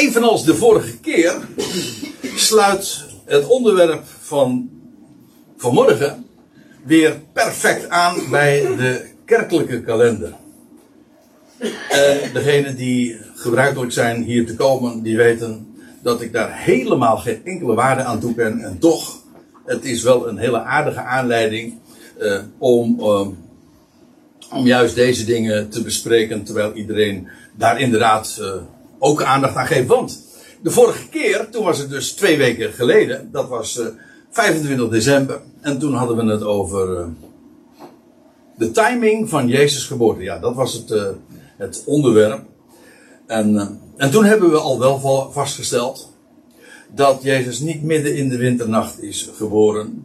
evenals de vorige keer sluit het onderwerp van vanmorgen weer perfect aan bij de kerkelijke kalender. En degenen die gebruikelijk zijn hier te komen, die weten dat ik daar helemaal geen enkele waarde aan toeken. En toch, het is wel een hele aardige aanleiding uh, om, uh, om juist deze dingen te bespreken, terwijl iedereen daar inderdaad uh, ook aandacht aan geeft. Want de vorige keer, toen was het dus twee weken geleden, dat was 25 december, en toen hadden we het over de timing van Jezus' geboorte. Ja, dat was het, het onderwerp. En, en toen hebben we al wel vastgesteld dat Jezus niet midden in de winternacht is geboren.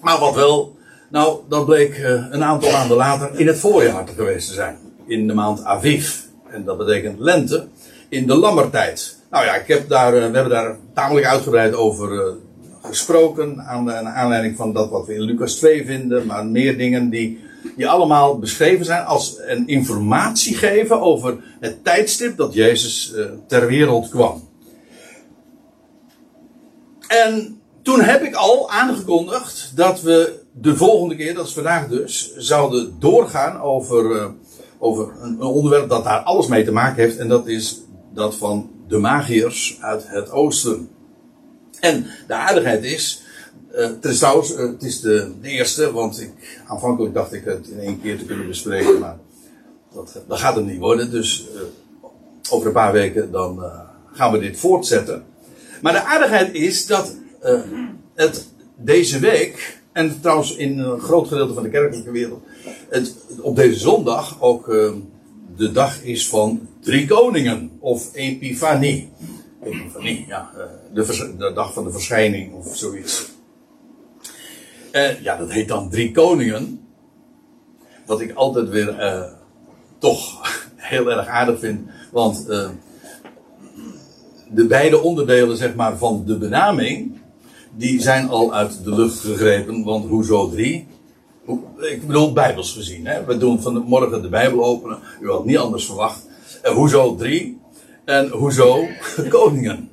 Maar wat wel, nou, dat bleek een aantal maanden later in het voorjaar te geweest te zijn. In de maand Aviv. En dat betekent lente. In de lammertijd. Nou ja, ik heb daar, we hebben daar tamelijk uitgebreid over gesproken. Aan de aanleiding van dat wat we in Lucas 2 vinden. Maar meer dingen die, die allemaal beschreven zijn als een informatie geven over het tijdstip dat Jezus ter wereld kwam. En toen heb ik al aangekondigd dat we de volgende keer, dat is vandaag dus, zouden doorgaan over over een, onderwerp dat daar alles mee te maken heeft. En dat is dat van de magiërs uit het oosten. En de aardigheid is, uh, het is trouwens, het is de, eerste, want ik, aanvankelijk dacht ik het in één keer te kunnen bespreken, maar dat, dat gaat het niet worden. Dus uh, over een paar weken dan gaan we dit voortzetten. Maar de aardigheid is dat het deze week, en trouwens in een groot gedeelte van de kerkelijke wereld, het op deze zondag ook de dag is van drie koningen. Of Epifanie. Epifanie, ja. Uh, de, de, dag van de verschijning of zoiets. Uh, ja, dat heet dan drie koningen. Wat ik altijd weer toch heel erg aardig vind. Want de beide onderdelen zeg maar, van de benaming. Die zijn al uit de lucht gegrepen. Want hoezo drie? Ik bedoel, bijbels gezien. Hè? We doen vanmorgen de Bijbel openen. U had niet anders verwacht. En hoezo drie? En hoezo koningen?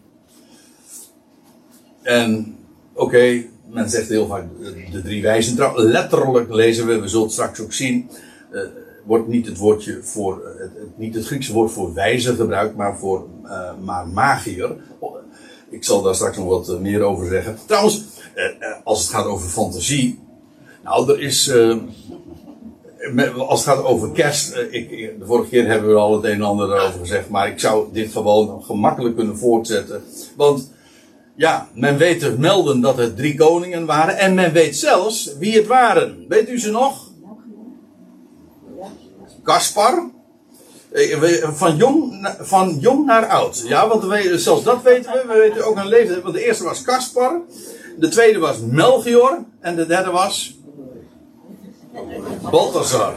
En oké, men zegt heel vaak de drie wijzen. Letterlijk lezen we, we zullen straks ook zien. Uh, wordt niet het woordje voor, het, niet het Griekse woord voor wijze gebruikt, maar voor maar magier. Ik zal daar straks nog wat meer over zeggen. Trouwens, als het gaat over fantasie, nou, er is. Uh, als het gaat over kerst. Uh, ik, de vorige keer hebben we al het een en ander over gezegd. Maar ik zou dit gewoon gemakkelijk kunnen voortzetten. Want. Ja, men weet te melden dat het drie koningen waren. En men weet zelfs wie het waren. Weet u ze nog? Kaspar. Eh, van jong, van jong naar oud. Ja, want we, zelfs dat weten we. We weten ook een leeftijd. Want de eerste was Kaspar. De tweede was Melchior. En de derde was Balthazar.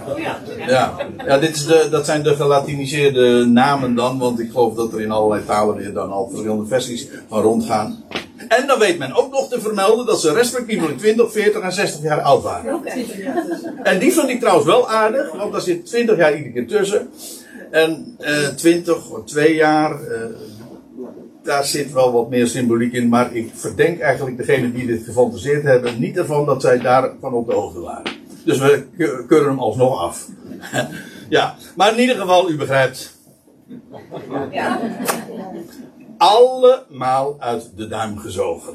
Ja, ja dit is de, dat zijn de gelatiniseerde namen dan, want ik geloof dat er in allerlei talen weer dan al verschillende versies van rondgaan. En dan weet men ook nog te vermelden dat ze respectievelijk 20, 40 en 60 jaar oud waren. En die vond ik trouwens wel aardig, want daar zit 20 jaar iedere keer tussen. En eh, 20 of 2 jaar, eh, daar zit wel wat meer symboliek in. Maar ik verdenk eigenlijk degene die dit gefantaseerd hebben niet ervan dat zij daarvan op de hoogte waren. Dus we keuren hem alsnog af. ja, maar in ieder geval, u begrijpt. Ja. Allemaal uit de duim gezogen.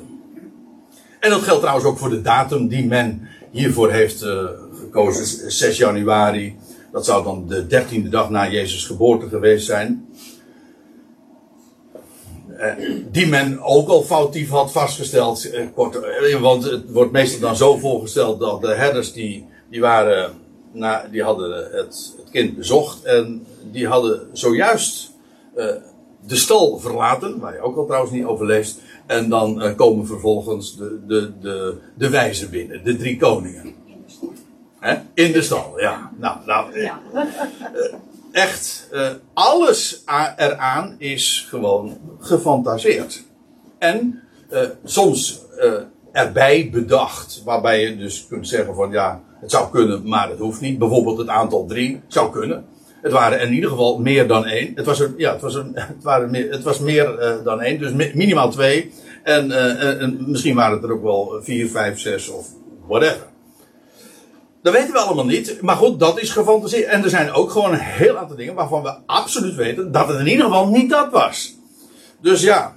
En dat geldt trouwens ook voor de datum die men hiervoor heeft uh, gekozen. 6 januari. Dat zou dan de dertiende dag na Jezus' geboorte geweest zijn. Uh, die men ook al foutief had vastgesteld. Uh, kort, want het wordt meestal dan zo voorgesteld dat de herders die die, waren, na, die hadden het, het, kind bezocht en die hadden zojuist uh, de stal verlaten, waar je ook al trouwens niet over leest. En dan uh, komen vervolgens de, de, de, de wijzen binnen, de drie koningen. Hè? In de stal, ja. Nou, nou ja. Uh, echt, alles eraan is gewoon gefantaseerd. En soms erbij bedacht, waarbij je dus kunt zeggen van ja, het zou kunnen, maar het hoeft niet. Bijvoorbeeld het aantal drie zou kunnen. Het waren in ieder geval meer dan één. Het was, een, ja, het was, een, het waren meer, het was meer uh, dan één, dus mi minimaal twee. En, uh, en, misschien waren het er ook wel vier, vijf, zes of whatever. Dat weten we allemaal niet. Maar goed, dat is gefantaseerd. En er zijn ook gewoon een heel aantal dingen waarvan we absoluut weten dat het in ieder geval niet dat was. Dus ja,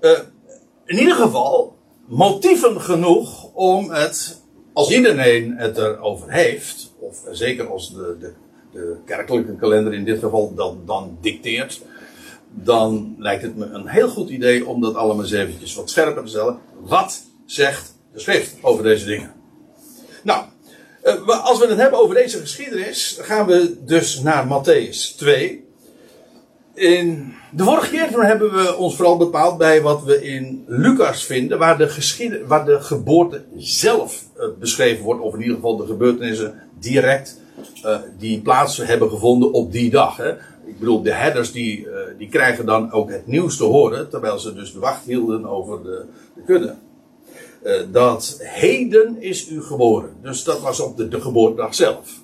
uh, in ieder geval motieven genoeg om het, als iedereen het erover heeft, of zeker als de, de, de kerkelijke kalender in dit geval dat dan dicteert, dan lijkt het me een heel goed idee om dat allemaal eens eventjes wat scherper te stellen. Wat zegt de schrift over deze dingen? Nou, eh, als we het hebben over deze geschiedenis, gaan we dus naar Matthäus 2. De vorige keer hebben we ons vooral bepaald bij wat we in Lucas vinden, waar de, waar de geboorte zelf uh, beschreven wordt, of in ieder geval de gebeurtenissen direct uh, die plaats hebben gevonden op die dag. Hè. Ik bedoel, de herders die, uh, die krijgen dan ook het nieuws te horen, terwijl ze dus de wacht hielden over de, de kudde. dat heden is u geboren. Dus dat was op de, de geboortedag zelf.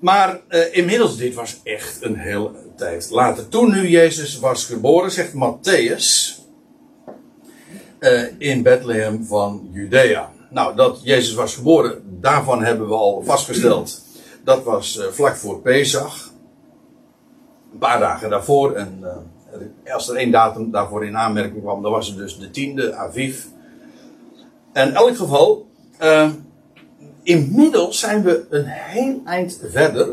Maar uh, inmiddels, dit was echt een hele tijd later. Toen nu Jezus was geboren, zegt Matthäus uh, in Bethlehem van Judea. Nou, dat Jezus was geboren, daarvan hebben we al vastgesteld. Dat was uh, vlak voor Pesach. Een paar dagen daarvoor. En als er één datum daarvoor in aanmerking kwam, dan was het dus de tiende, Aviv. En in elk geval inmiddels zijn we een heel eind verder.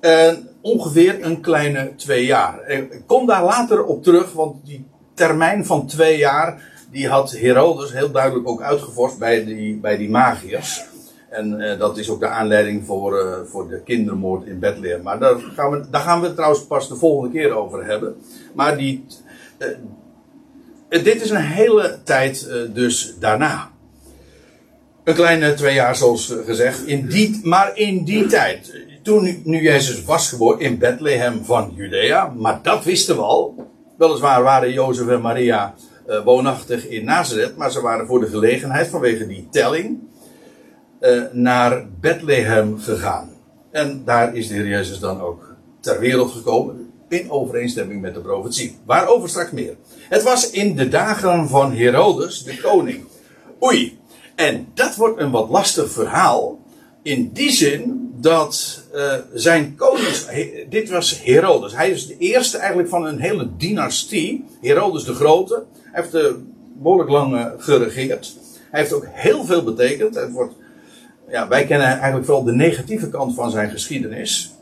En ongeveer een kleine twee jaar. Ik kom daar later op terug, want die termijn van twee jaar, die had Herodes heel duidelijk ook uitgevorst bij die, bij die magiërs. En uh, dat is ook de aanleiding voor, voor de kindermoord in Bethlehem. Maar daar gaan, we, daar gaan we trouwens pas de volgende keer over hebben. Maar die, dit is een hele tijd dus daarna. Een kleine twee jaar, zoals gezegd. Maar in die tijd, toen nu Jezus was geboren in Bethlehem van Judea, maar dat wisten we al. Weliswaar waren Jozef en Maria uh, woonachtig in Nazareth, maar ze waren voor de gelegenheid vanwege die telling uh, naar Bethlehem gegaan. En daar is de Heer Jezus dan ook ter wereld gekomen, in overeenstemming met de profetie. Waarover straks meer. Het was in de dagen van Herodes, de koning. Oei, en dat wordt een wat lastig verhaal. In die zin dat uh, zijn konings. Dit was Herodes. Hij is de eerste eigenlijk van een hele dynastie. Herodes de Grote. Hij heeft uh, behoorlijk lang uh, geregeerd. Hij heeft ook heel veel betekend. Het wordt, ja, wij kennen eigenlijk vooral de negatieve kant van zijn geschiedenis.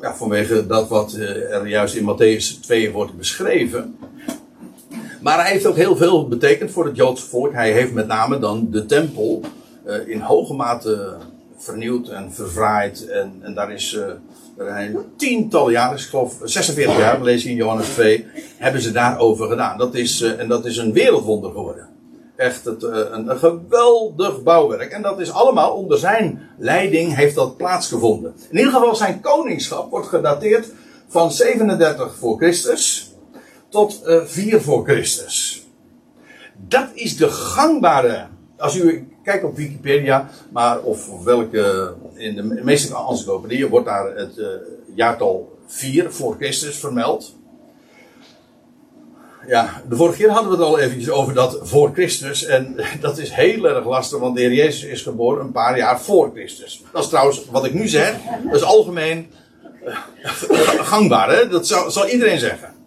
ja, vanwege dat wat er juist in Matthäus 2 wordt beschreven. Maar hij heeft ook heel veel betekend voor het Joodse volk. Hij heeft met name dan de tempel uh, in hoge mate vernieuwd en verfraaid. En, en daar is uh, er tientallen jaren, ik geloof 46 jaar, lees je in Johannes 2, hebben ze daarover gedaan. Dat is, uh, en dat is een wereldwonder geworden. Echt het, een, een, geweldig bouwwerk. En dat is allemaal onder zijn leiding heeft dat plaatsgevonden. In ieder geval zijn koningschap wordt gedateerd van 37 voor Christus tot uh, eh, 4 voor Christus. Dat is de gangbare. Als u kijkt op Wikipedia, maar of welke. In de meeste encyclopedieën wordt daar het uh, jaartal 4 voor Christus vermeld. Ja, de vorige keer hadden we het al eventjes over dat voor Christus. En dat is heel erg lastig, want de Heer Jezus is geboren een paar jaar voor Christus. Dat is trouwens wat ik nu zeg. Dat is algemeen uh, gangbaar, hè? Dat zal iedereen zeggen.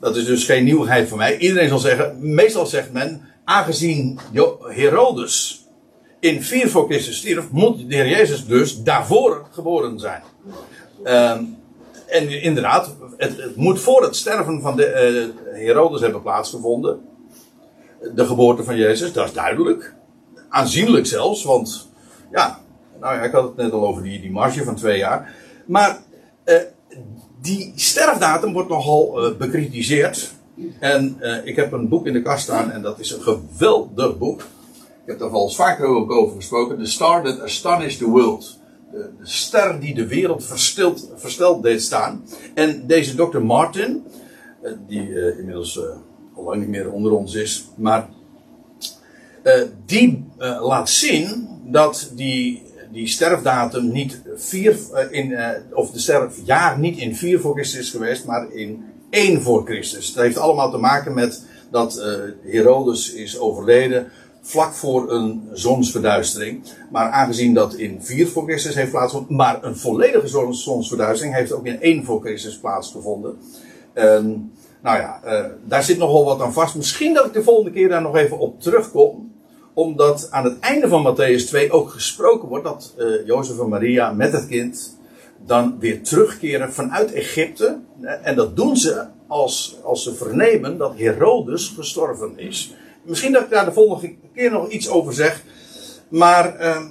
Dat is dus geen nieuwigheid voor mij. Iedereen zal zeggen, meestal zegt men, aangezien Herodes in 4 voor Christus stierf, moet de Heer Jezus dus daarvoor geboren zijn. Um, en inderdaad, het, het, moet voor het sterven van de uh, Herodes hebben plaatsgevonden. De geboorte van Jezus, dat is duidelijk. Aanzienlijk zelfs, want ja, nou ja, ik had het net al over die, die marge van twee jaar. Maar uh, die sterfdatum wordt nogal uh, bekritiseerd. En uh, ik heb een boek in de kast staan en dat is een geweldig boek. Ik heb daar al vaker ook over gesproken. The Star That Astonished the World. De, ster die de wereld versteld deed staan. En deze Dr. Martin, uh, die inmiddels al lang niet meer onder ons is, maar die laat zien dat die die sterfdatum niet vier, in, of de sterfjaar niet in vier voor Christus is geweest, maar in één voor Christus. Dat heeft allemaal te maken met dat Herodes is overleden vlak voor een zonsverduistering. Maar aangezien dat in 4 voor Christus heeft plaatsgevonden, maar een volledige zonsverduistering heeft ook in 1 voor Christus plaatsgevonden. En, nou ja, daar zit nogal wat aan vast. Misschien dat ik de volgende keer daar nog even op terugkom. Omdat aan het einde van Matthäus 2 ook gesproken wordt dat uh, Jozef en Maria met het kind dan weer terugkeren vanuit Egypte. En dat doen ze als, als ze vernemen dat Herodes gestorven is. Misschien dat ik daar de volgende keer nog iets over zeg. Maar uh,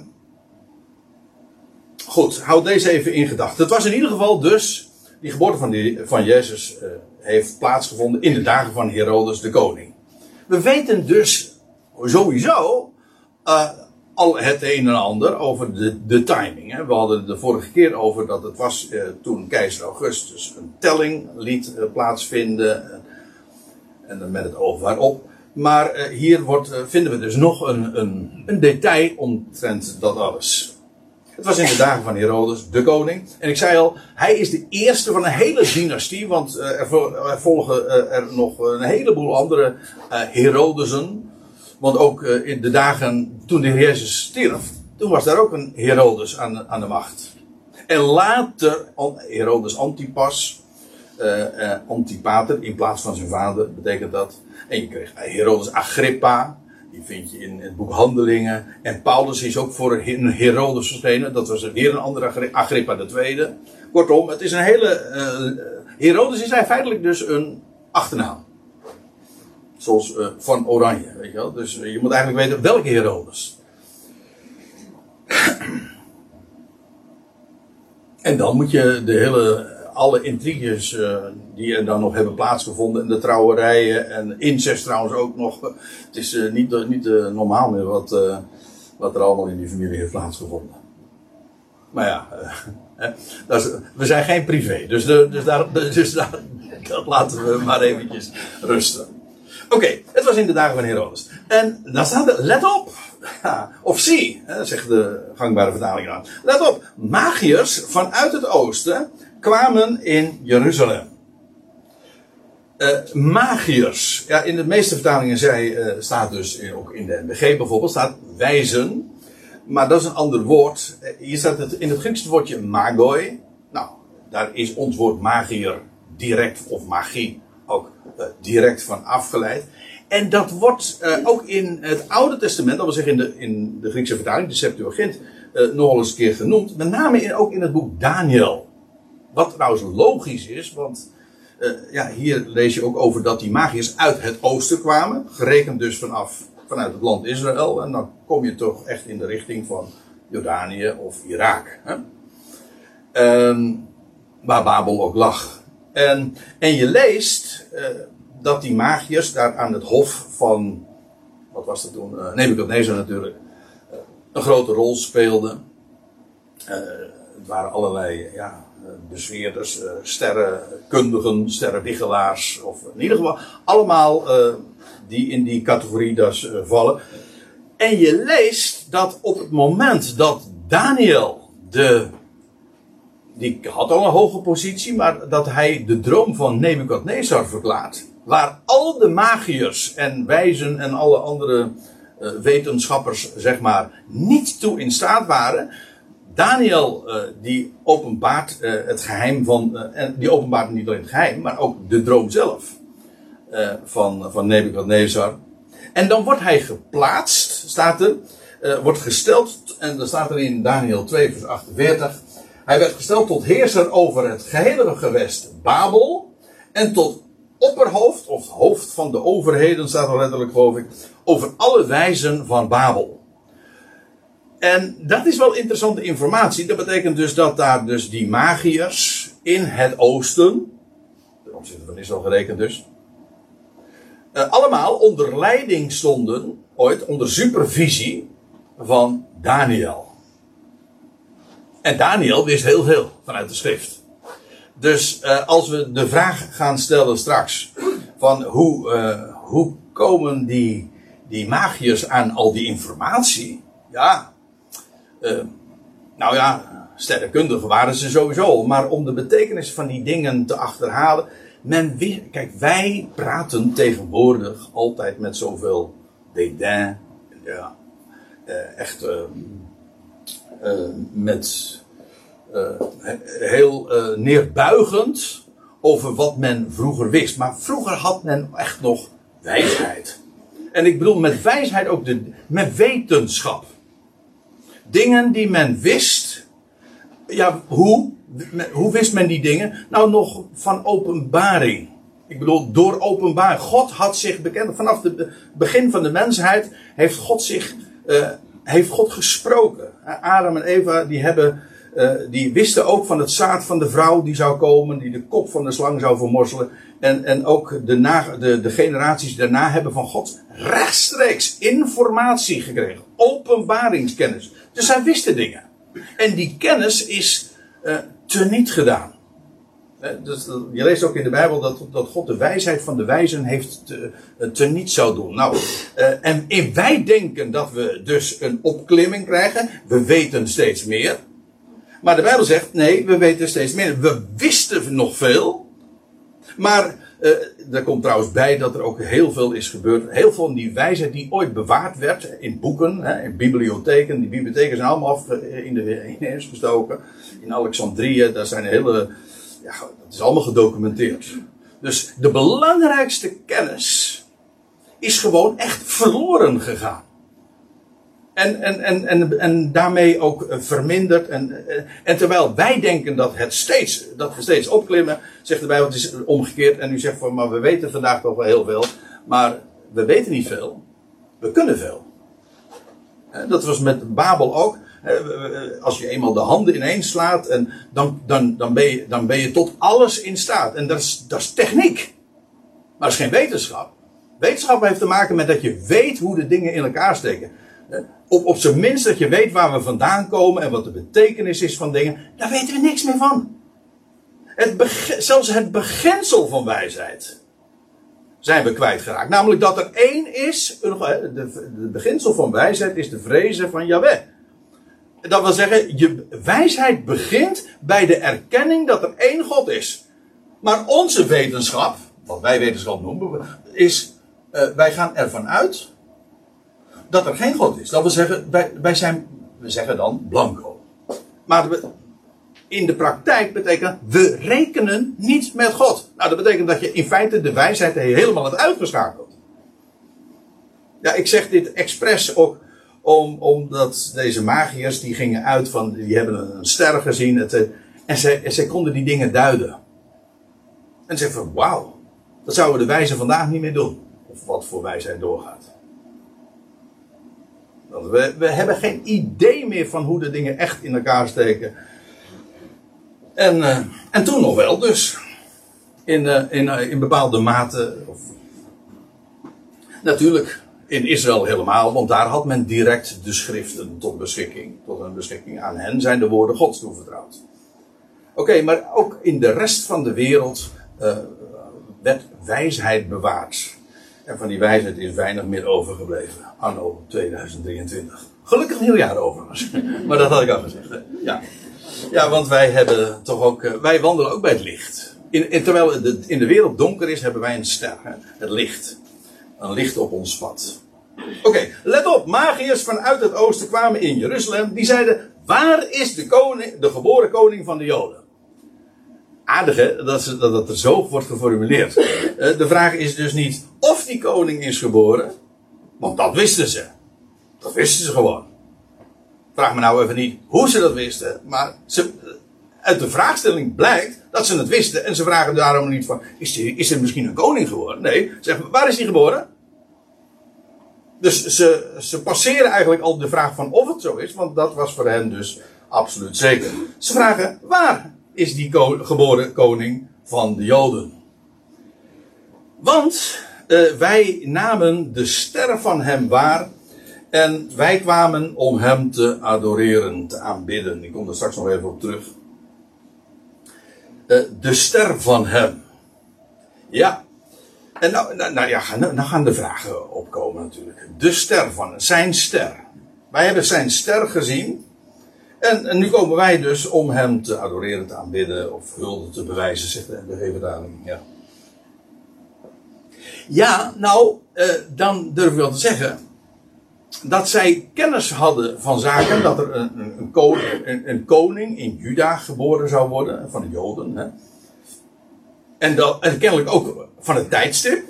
goed, houd deze even in gedachten. Het was in ieder geval dus, die geboorte van, die, van Jezus uh, heeft plaatsgevonden in de dagen van Herodes de koning. We weten dus sowieso uh, al het een en ander over de, de timing. Hè. We hadden de vorige keer over dat het was uh, toen keizer Augustus een telling liet plaatsvinden. En, en met het oog waarop. Maar hier wordt, vinden we dus nog een, een, een detail omtrent dat alles. Het was in de dagen van Herodes, de koning. En ik zei al, hij is de eerste van een hele dynastie. Want er, volgen er nog een heleboel andere Herodesen. Want ook in de dagen toen de Heer Jezus stierf, toen was daar ook een Herodes aan, aan de macht. En later, Herodes Antipas, Antipater in plaats van zijn vader, betekent dat. En je kreeg Herodes Agrippa. Die vind je in het boek Handelingen. En Paulus is ook voor een Herodes verschenen. Dat was weer een andere Agrippa tweede. Kortom, het is een hele... Herodes is hij feitelijk dus een achternaam. Uh, van Oranje, weet je wel. Dus uh, je moet eigenlijk weten welke Herodes. en dan moet je de hele alle intriges uh, die er dan nog hebben plaatsgevonden. En de trouwerijen en incest trouwens ook nog. Het is niet, niet normaal meer wat, wat er allemaal in die familie heeft plaatsgevonden. Maar ja, we zijn geen privé. Dus, de, dus, daar, dus daar, dat laten we maar eventjes rusten. Oké, het was in de dagen van Herodes. En dan staat er, let op. of zie, zegt de gangbare vertaling dan. Let op, magiërs vanuit het oosten kwamen in Jeruzalem. Uh, magiërs. Ja, in de meeste vertalingen zij, uh, staat dus ook in de MBG bijvoorbeeld, staat wijzen. Maar dat is een ander woord. Hier staat het in het Grieks het woordje magoi. Nou, daar is ons woord magier direct of magie ook direct van afgeleid. En dat wordt ook in het Oude Testament, dat wil zeggen in de, in de Griekse vertaling, de Septuagint, nogal eens een keer genoemd. Met name ook in het boek Daniel. Wat trouwens logisch is, want uh, ja, hier lees je ook over dat die magiërs uit het oosten kwamen. Gerekend dus vanaf, vanuit het land Israël. En dan kom je toch echt in de richting van Jordanië of Irak. Hè? Um, waar Babel ook lag. En, en je leest uh, dat die magiërs daar aan het hof van, wat was dat toen? Uh, Nebuchadnezzar natuurlijk. een grote rol speelden. het waren allerlei, ja, eh, bezweerders, sterrenkundigen, sterrenwiggelaars, of in ieder geval allemaal die in die categorie dus vallen. En je leest dat op het moment dat Daniel de die had al een hoge positie, maar dat hij de droom van Nebukadnezar verklaart. Waar al de magiërs en wijzen en alle andere uh, wetenschappers, zeg maar, niet toe in staat waren. Daniel uh, die openbaart uh, het geheim van, en die openbaart niet alleen het geheim, maar ook de droom zelf van, van Nebuchadnezzar. En dan wordt hij geplaatst, staat er, wordt gesteld, en dan staat er in Daniel 2 vers 48, hij werd gesteld tot heerser over het gehele gewest Babel en tot opperhoofd of hoofd van de overheden, staat er letterlijk geloof ik, over alle wijzen van Babel. En dat is wel interessante informatie. Dat betekent dus dat daar dus die magiërs in het oosten, ten opzichte van Israël gerekend dus, uh, allemaal onder leiding stonden, ooit onder supervisie van Daniel. En Daniel wist heel veel vanuit de schrift. Dus uh, als we de vraag gaan stellen straks van hoe, uh, hoe komen die, die magiërs aan al die informatie? Ja, uh, Nou ja, sterrenkundige waren ze sowieso. Maar om de betekenis van die dingen te achterhalen. Men kijk, wij praten tegenwoordig altijd met zoveel dédain. Ja, eh, echt met heel neerbuigend over wat men vroeger wist. Maar vroeger had men echt nog wijsheid. En ik bedoel met wijsheid ook de, met wetenschap. Dingen die men wist. Ja, hoe? Hoe wist men die dingen? Nou, nog van openbaring. Ik bedoel, door openbaring. God had zich bekend. Vanaf het begin van de mensheid heeft God zich. Uh, heeft God gesproken. Adam en Eva, die hebben. Uh, die wisten ook van het zaad van de vrouw die zou komen, die de kop van de slang zou vermorzelen. En, en ook de, na, de, de generaties daarna hebben van God rechtstreeks informatie gekregen. Openbaringskennis. Dus zij wisten dingen. En die kennis is uh, teniet gedaan. Dus, je leest ook in de Bijbel dat, dat God de wijsheid van de wijzen heeft te, teniet zou doen. Nou, en wij denken dat we dus een opklimming krijgen. We weten steeds meer. Maar de Bijbel zegt, nee, we weten steeds meer. We wisten nog veel. Maar uh, er komt trouwens bij dat er ook heel veel is gebeurd. Heel veel van die wijsheid die ooit bewaard werd in boeken, hè, in bibliotheken. Die bibliotheken zijn allemaal in de ineens gestoken. In Alexandrië, daar zijn hele. Ja, dat is allemaal gedocumenteerd. Dus de belangrijkste kennis is gewoon echt verloren gegaan. En, en, en, en, en daarmee ook eh, verminderd. En, eh, en terwijl wij denken dat, het steeds, dat we steeds opklimmen, zegt de Bijbel, het is omgekeerd. En u zegt van, maar we weten vandaag toch wel heel veel. Maar we weten niet veel. We kunnen veel. Dat was met Babel ook. Als je eenmaal de handen ineens slaat, en dan, dan, dan, ben je, dan ben je tot alles in staat. En dat is, dat is techniek. Maar dat is geen wetenschap. Wetenschap heeft te maken met dat je weet hoe de dingen in elkaar steken op, op zijn minst dat je weet waar we vandaan komen en wat de betekenis is van dingen, daar weten we niks meer van. Het zelfs het beginsel van wijsheid zijn we kwijtgeraakt. Namelijk dat er één is, de beginsel van wijsheid is de vrezen van Yahweh. Dat wil zeggen, je wijsheid begint bij de erkenning dat er één God is. Maar onze wetenschap, wat wij wetenschap noemen, is, uh, wij gaan ervan uit dat er geen God is. Dat wil zeggen, wij, wij zijn, we zeggen dan blanco. Maar in de praktijk betekent we rekenen niet met God. Nou, dat betekent dat je in feite de wijsheid helemaal hebt uitgeschakeld. Ja, ik zeg dit expres ook om, omdat deze magiërs die gingen uit van, die hebben een ster gezien het, en zij, zij konden die dingen duiden. En ze van wauw, dat zouden de wijzen vandaag niet meer doen. Of wat voor wijsheid doorgaat. We, we hebben geen idee meer van hoe de dingen echt in elkaar steken. En, uh, en toen nog wel, dus. In, uh, in, uh, in bepaalde mate. Of, natuurlijk in Israël helemaal, want daar had men direct de schriften tot beschikking. Tot een beschikking. Aan hen zijn de woorden Gods toevertrouwd. Oké, maar ook in de rest van de wereld werd wijsheid bewaard. En van die wijsheid is weinig meer overgebleven. Anno 2023. Gelukkig nieuwjaar overigens. maar dat had ik al gezegd. Ja. ja, want wij hebben toch ook. Eh, wij wandelen ook bij het licht. In, terwijl in de wereld donker is, hebben wij een ster. Het licht. Een licht op ons pad. Oké, let op. Magiërs vanuit het oosten kwamen in Jeruzalem. Die zeiden: Waar is de, koning, de geboren koning van de Joden? Aardig hè, dat, dat het er zo wordt geformuleerd. Eh, de vraag is dus niet of die koning is geboren, want dat wisten ze. Dat wisten ze gewoon. Vraag me nou even niet hoe ze dat wisten, maar ze, uit de vraagstelling blijkt dat ze het wisten. En ze vragen daarom niet van, is, die, is er misschien een koning geworden? Nee, zeggen, waar is hij geboren? Dus ze, ze passeren eigenlijk al de vraag van of het zo is, want dat was voor hen dus absoluut zeker. Ze vragen, waar is die geboren koning van de Joden. Want uh, wij namen de ster van hem waar. En wij kwamen om hem te adoreren, te aanbidden. Ik kom er straks nog even op terug. Uh, de ster van hem. Ja. En nou, nou, nou ja, nou, nou gaan de vragen opkomen natuurlijk. De ster van zijn ster. Wij hebben zijn ster gezien. En, en, nu komen wij dus om hem te adoreren, te aanbidden of hulde te bewijzen, zegt de vertaling. Ja. ja, nou, eh, dan durf ik wel te zeggen dat zij kennis hadden van zaken, dat er een, een, een, koning, een koning, in Juda geboren zou worden, van de Joden. Hè. En, dat, en kennelijk ook van het tijdstip.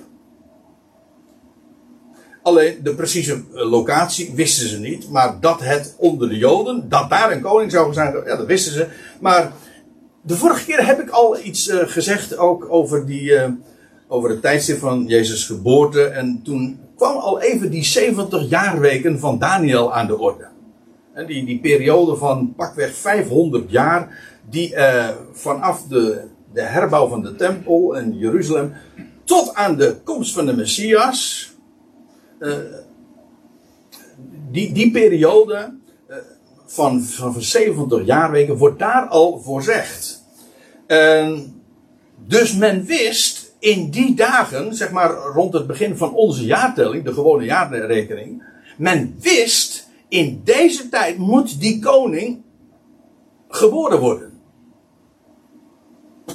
Alleen de precieze locatie wisten ze niet. Maar dat het onder de Joden, dat daar een koning zou zijn, ja, dat wisten ze. Maar de vorige keer heb ik al iets uh, gezegd ook over, die, uh, over het tijdstip van Jezus' geboorte. En toen kwam al even die 70 jaarweken van Daniel aan de orde. En die, die periode van pakweg 500 jaar, die vanaf de, de herbouw van de tempel in Jeruzalem tot aan de komst van de Messias die, die periode uh, van, van 70 jaarweken wordt daar al voorzegd. Uh, dus men wist in die dagen, zeg maar rond het begin van onze jaartelling, de gewone jaarrekening, men wist in deze tijd moet die koning geboren worden.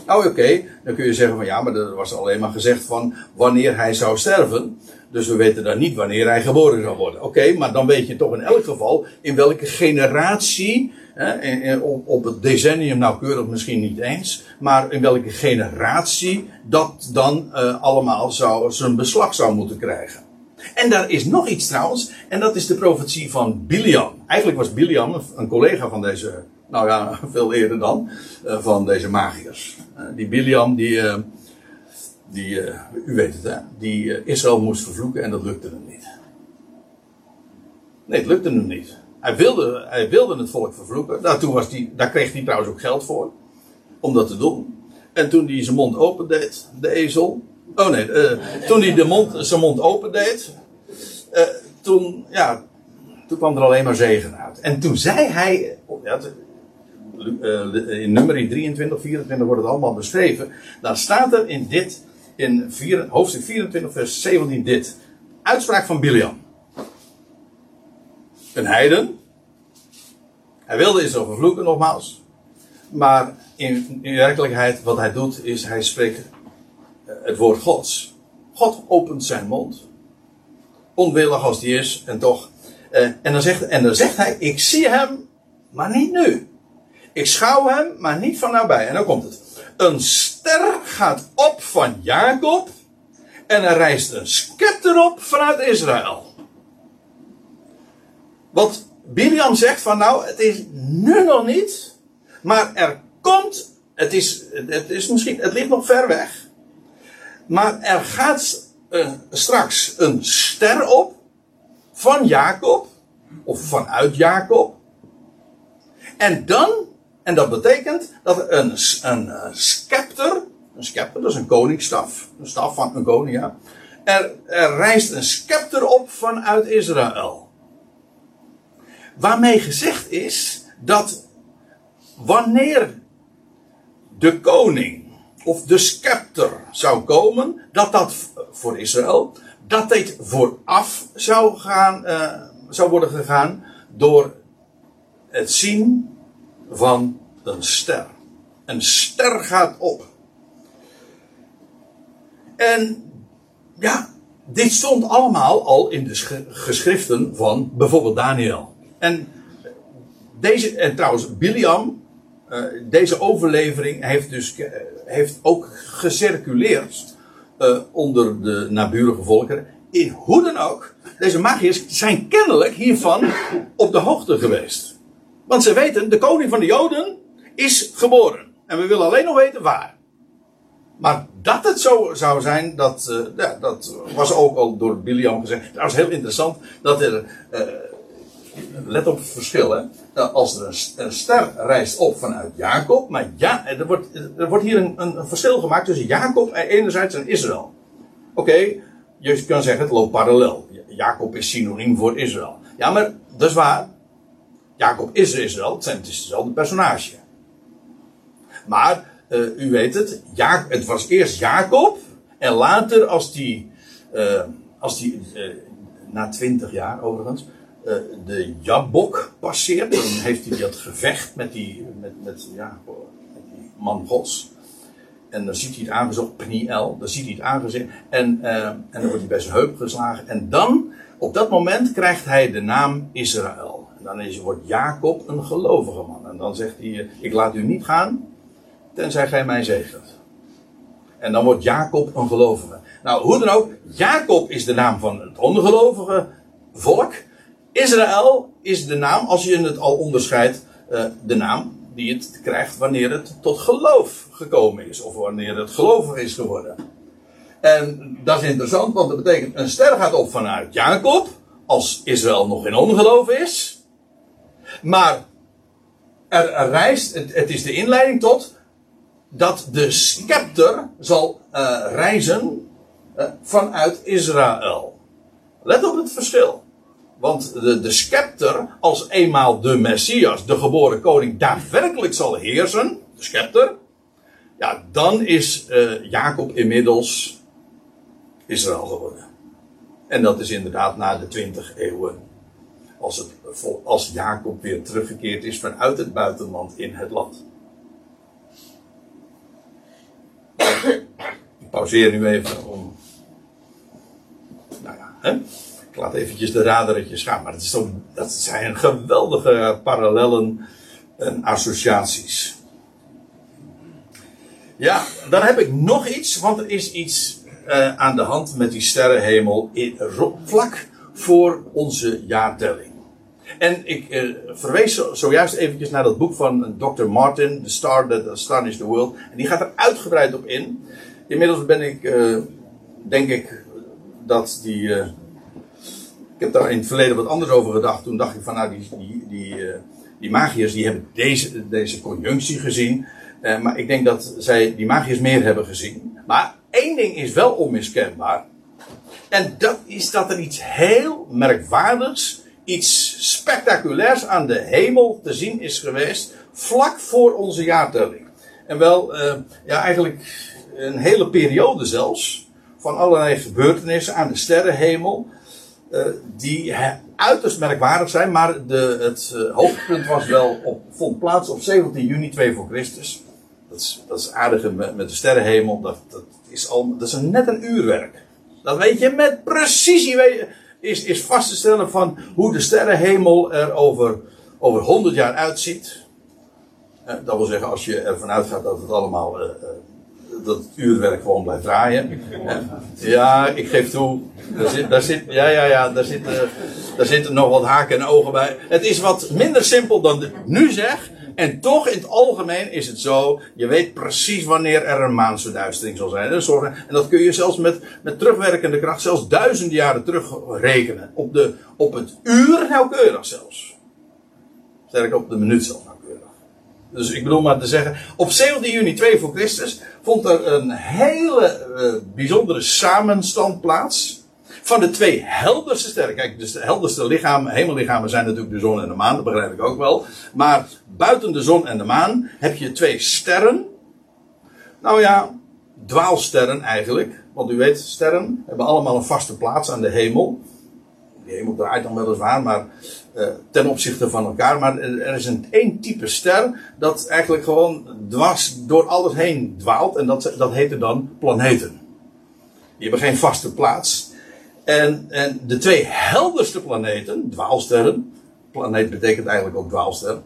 Nou oké, dan kun je zeggen van ja, maar er was alleen maar gezegd van wanneer hij zou sterven. Dus we weten dan niet wanneer hij geboren zou worden. Oké, maar dan weet je toch in elk geval in welke generatie, hè, op, het decennium nauwkeurig misschien niet eens, maar in welke generatie dat dan uh, allemaal zou, zijn beslag zou moeten krijgen. En daar is nog iets trouwens, en dat is de profetie van Biliam. Eigenlijk was Biliam een collega van deze, nou ja, veel eerder dan, uh, van deze magiërs. Uh, die Biliam, die die, uh, u weet het hè, die uh, Israël moest vervloeken en dat lukte hem niet. Nee, het lukte hem niet. Hij wilde, hij wilde het volk vervloeken. Nou, toen was die, daar kreeg hij trouwens ook geld voor. Om dat te doen. En toen hij zijn mond opendeed, de ezel. Oh nee, uh, toen hij de mond, zijn mond opendeed. toen, ja, toen kwam er alleen maar zegen uit. En toen zei hij. Ja, in nummer 23, 24 wordt het allemaal beschreven. Dan staat er in dit in hoofdstuk 24, vers 17 dit. Uitspraak van Biliam. Een heiden. Hij wilde Israël vervloeken, nogmaals. Maar in, in werkelijkheid, wat hij doet, is hij spreekt eh, het woord Gods. God opent zijn mond. Onwillig als die is, en toch. Eh, en, dan zegt, en dan zegt hij: Ik zie hem, maar niet nu. Ik schouw hem, maar niet van nabij. En dan komt het. Een ster gaat op van Jacob. En er rijst een scepter op vanuit Israël. Wat Biliam zegt van nou, het is nu nog niet. Maar er komt, het is, het is misschien, het ligt nog ver weg. Maar er gaat uh, straks een ster op van Jacob. Of vanuit Jacob. En dan en dat betekent dat een, een, een scepter, een scepter, dat is een koningsstaf, een staf van een koning, ja. Er, rijst een scepter op vanuit Israël. Waarmee gezegd is dat wanneer de koning of de scepter zou komen, dat dat voor Israël, dat dit vooraf zou, gaan, uh, zou worden gegaan door het zien van een ster. Een ster gaat op. En ja, dit stond allemaal al in de geschriften van bijvoorbeeld Daniel. En deze, en trouwens, Biliam, uh, deze overlevering heeft dus heeft ook gecirculeerd uh, onder de naburige volkeren. In hoe dan ook, deze magiërs zijn kennelijk hiervan op de hoogte geweest. Want ze weten, de koning van de Joden is geboren. En we willen alleen nog weten waar. Maar dat het zo zou zijn, dat, uh, ja, dat was ook al door Biliam gezegd. Dat was heel interessant dat er. Uh, let op het verschil, hè. Nou, als er een, ster reist op vanuit Jacob, maar ja, er wordt, er wordt hier een, een, verschil gemaakt tussen Jacob enerzijds en Israël. Oké, je kan zeggen het loopt parallel. Jacob is synoniem voor Israël. Ja, maar dat is waar. Jacob is Israël, het, het is hetzelfde personage. Maar, uh, u weet het, ja, het was eerst Jacob. En later, als die, uh, als die uh, na twintig jaar overigens, eh, de Jabok passeert, dan heeft hij dat gevecht met die, met, met, ja, die man gods. En dan ziet hij het aangezocht, Pniel, dan ziet hij het aangezicht. En, eh, en dan wordt hij bij zijn heup geslagen. En dan, op dat moment, krijgt hij de naam Israël. Dan is, wordt Jacob een gelovige man. En dan zegt hij, ik laat u niet gaan, tenzij gij mij zegent. En dan wordt Jacob een gelovige. Nou, hoe dan ook, Jacob is de naam van het ongelovige volk. Israël is de naam, als je het al onderscheidt, uh, de naam die het krijgt wanneer het tot geloof gekomen is. Of wanneer het gelovig is geworden. En dat is interessant, want dat betekent een ster gaat op vanuit Jacob, als Israël nog in ongeloof is. Maar er, reist, het, is de inleiding tot dat de scepter zal uh, reizen uh, vanuit Israël. Let op het verschil. Want de, de scepter, als eenmaal de Messias, de geboren koning, daadwerkelijk zal heersen, de scepter, ja, dan is uh, Jacob inmiddels Israël geworden. En dat is inderdaad na de twintig eeuwen. Als, Jacob weer teruggekeerd is vanuit het buitenland in het land. Ik pauzeer nu even om. Nou ja, hè? ik laat eventjes de raderetjes gaan. Maar dat, is zijn geweldige parallellen en associaties. Ja, dan heb ik nog iets, want er is iets uh, aan de hand met die sterrenhemel in, vlak voor onze jaartelling. En ik uh, verwees zojuist eventjes naar dat boek van Dr. Martin, The Star That Astonished the World. En die gaat er uitgebreid op in. Inmiddels ben ik, uh, denk ik, dat die. ik heb daar in het verleden wat anders over gedacht. Toen dacht ik van, nou, die, die, die, die magiërs die hebben deze, deze conjunctie gezien. maar ik denk dat zij die magiërs meer hebben gezien. Maar één ding is wel onmiskenbaar. En dat is dat er iets heel merkwaardigs, iets spectaculairs aan de hemel te zien is geweest. vlak voor onze jaartelling. En wel, uh, ja, eigenlijk een hele periode zelfs. van allerlei gebeurtenissen aan de sterrenhemel. Uh, die uiterst merkwaardig zijn, maar de, het uh, hoogtepunt was wel op, vond plaats op 17 juni 2 voor Christus. Dat is, dat is aardige met, de sterrenhemel. Dat, dat, is al, dat is net een uurwerk. Dat weet je met precisie. Weet is, is vast te stellen van hoe de sterrenhemel er over, over 100 jaar uitziet. Eh, dat wil zeggen, als je ervan uitgaat dat het allemaal. Uh, dat het uurwerk gewoon blijft draaien. ja, ik geef toe. Daar zit, daar zit, ja, ja, ja, daar, zit, daar zitten nog wat haken en ogen bij. Het is wat minder simpel dan nu zeg. En toch, in het algemeen is het zo, je weet precies wanneer er een maansverduistering zal zijn. En dat kun je zelfs met, met terugwerkende kracht, zelfs duizenden jaren terugrekenen. Op, de, op het uur nauwkeurig zelfs. Sterker op de minuut zelfs nauwkeurig. Dus ik bedoel maar te zeggen, op 17 juni 2 voor Christus vond er een hele uh, bijzondere samenstand plaats van de twee helderste sterren. Kijk, dus de helderste lichamen, hemellichamen zijn natuurlijk de zon en de maan, dat begrijp ik ook wel. Maar buiten de zon en de maan heb je twee sterren. Nou ja, dwaalsterren eigenlijk. Want u weet, sterren hebben allemaal een vaste plaats aan de hemel. De hemel draait dan weliswaar, maar uh, ten opzichte van elkaar. Maar er is een één type ster dat eigenlijk gewoon dwars door alles heen dwaalt. En dat, dat heette dan planeten. Die hebben geen vaste plaats. En, en de twee helderste planeten, dwaalsterren. Planeet betekent eigenlijk ook dwaalster.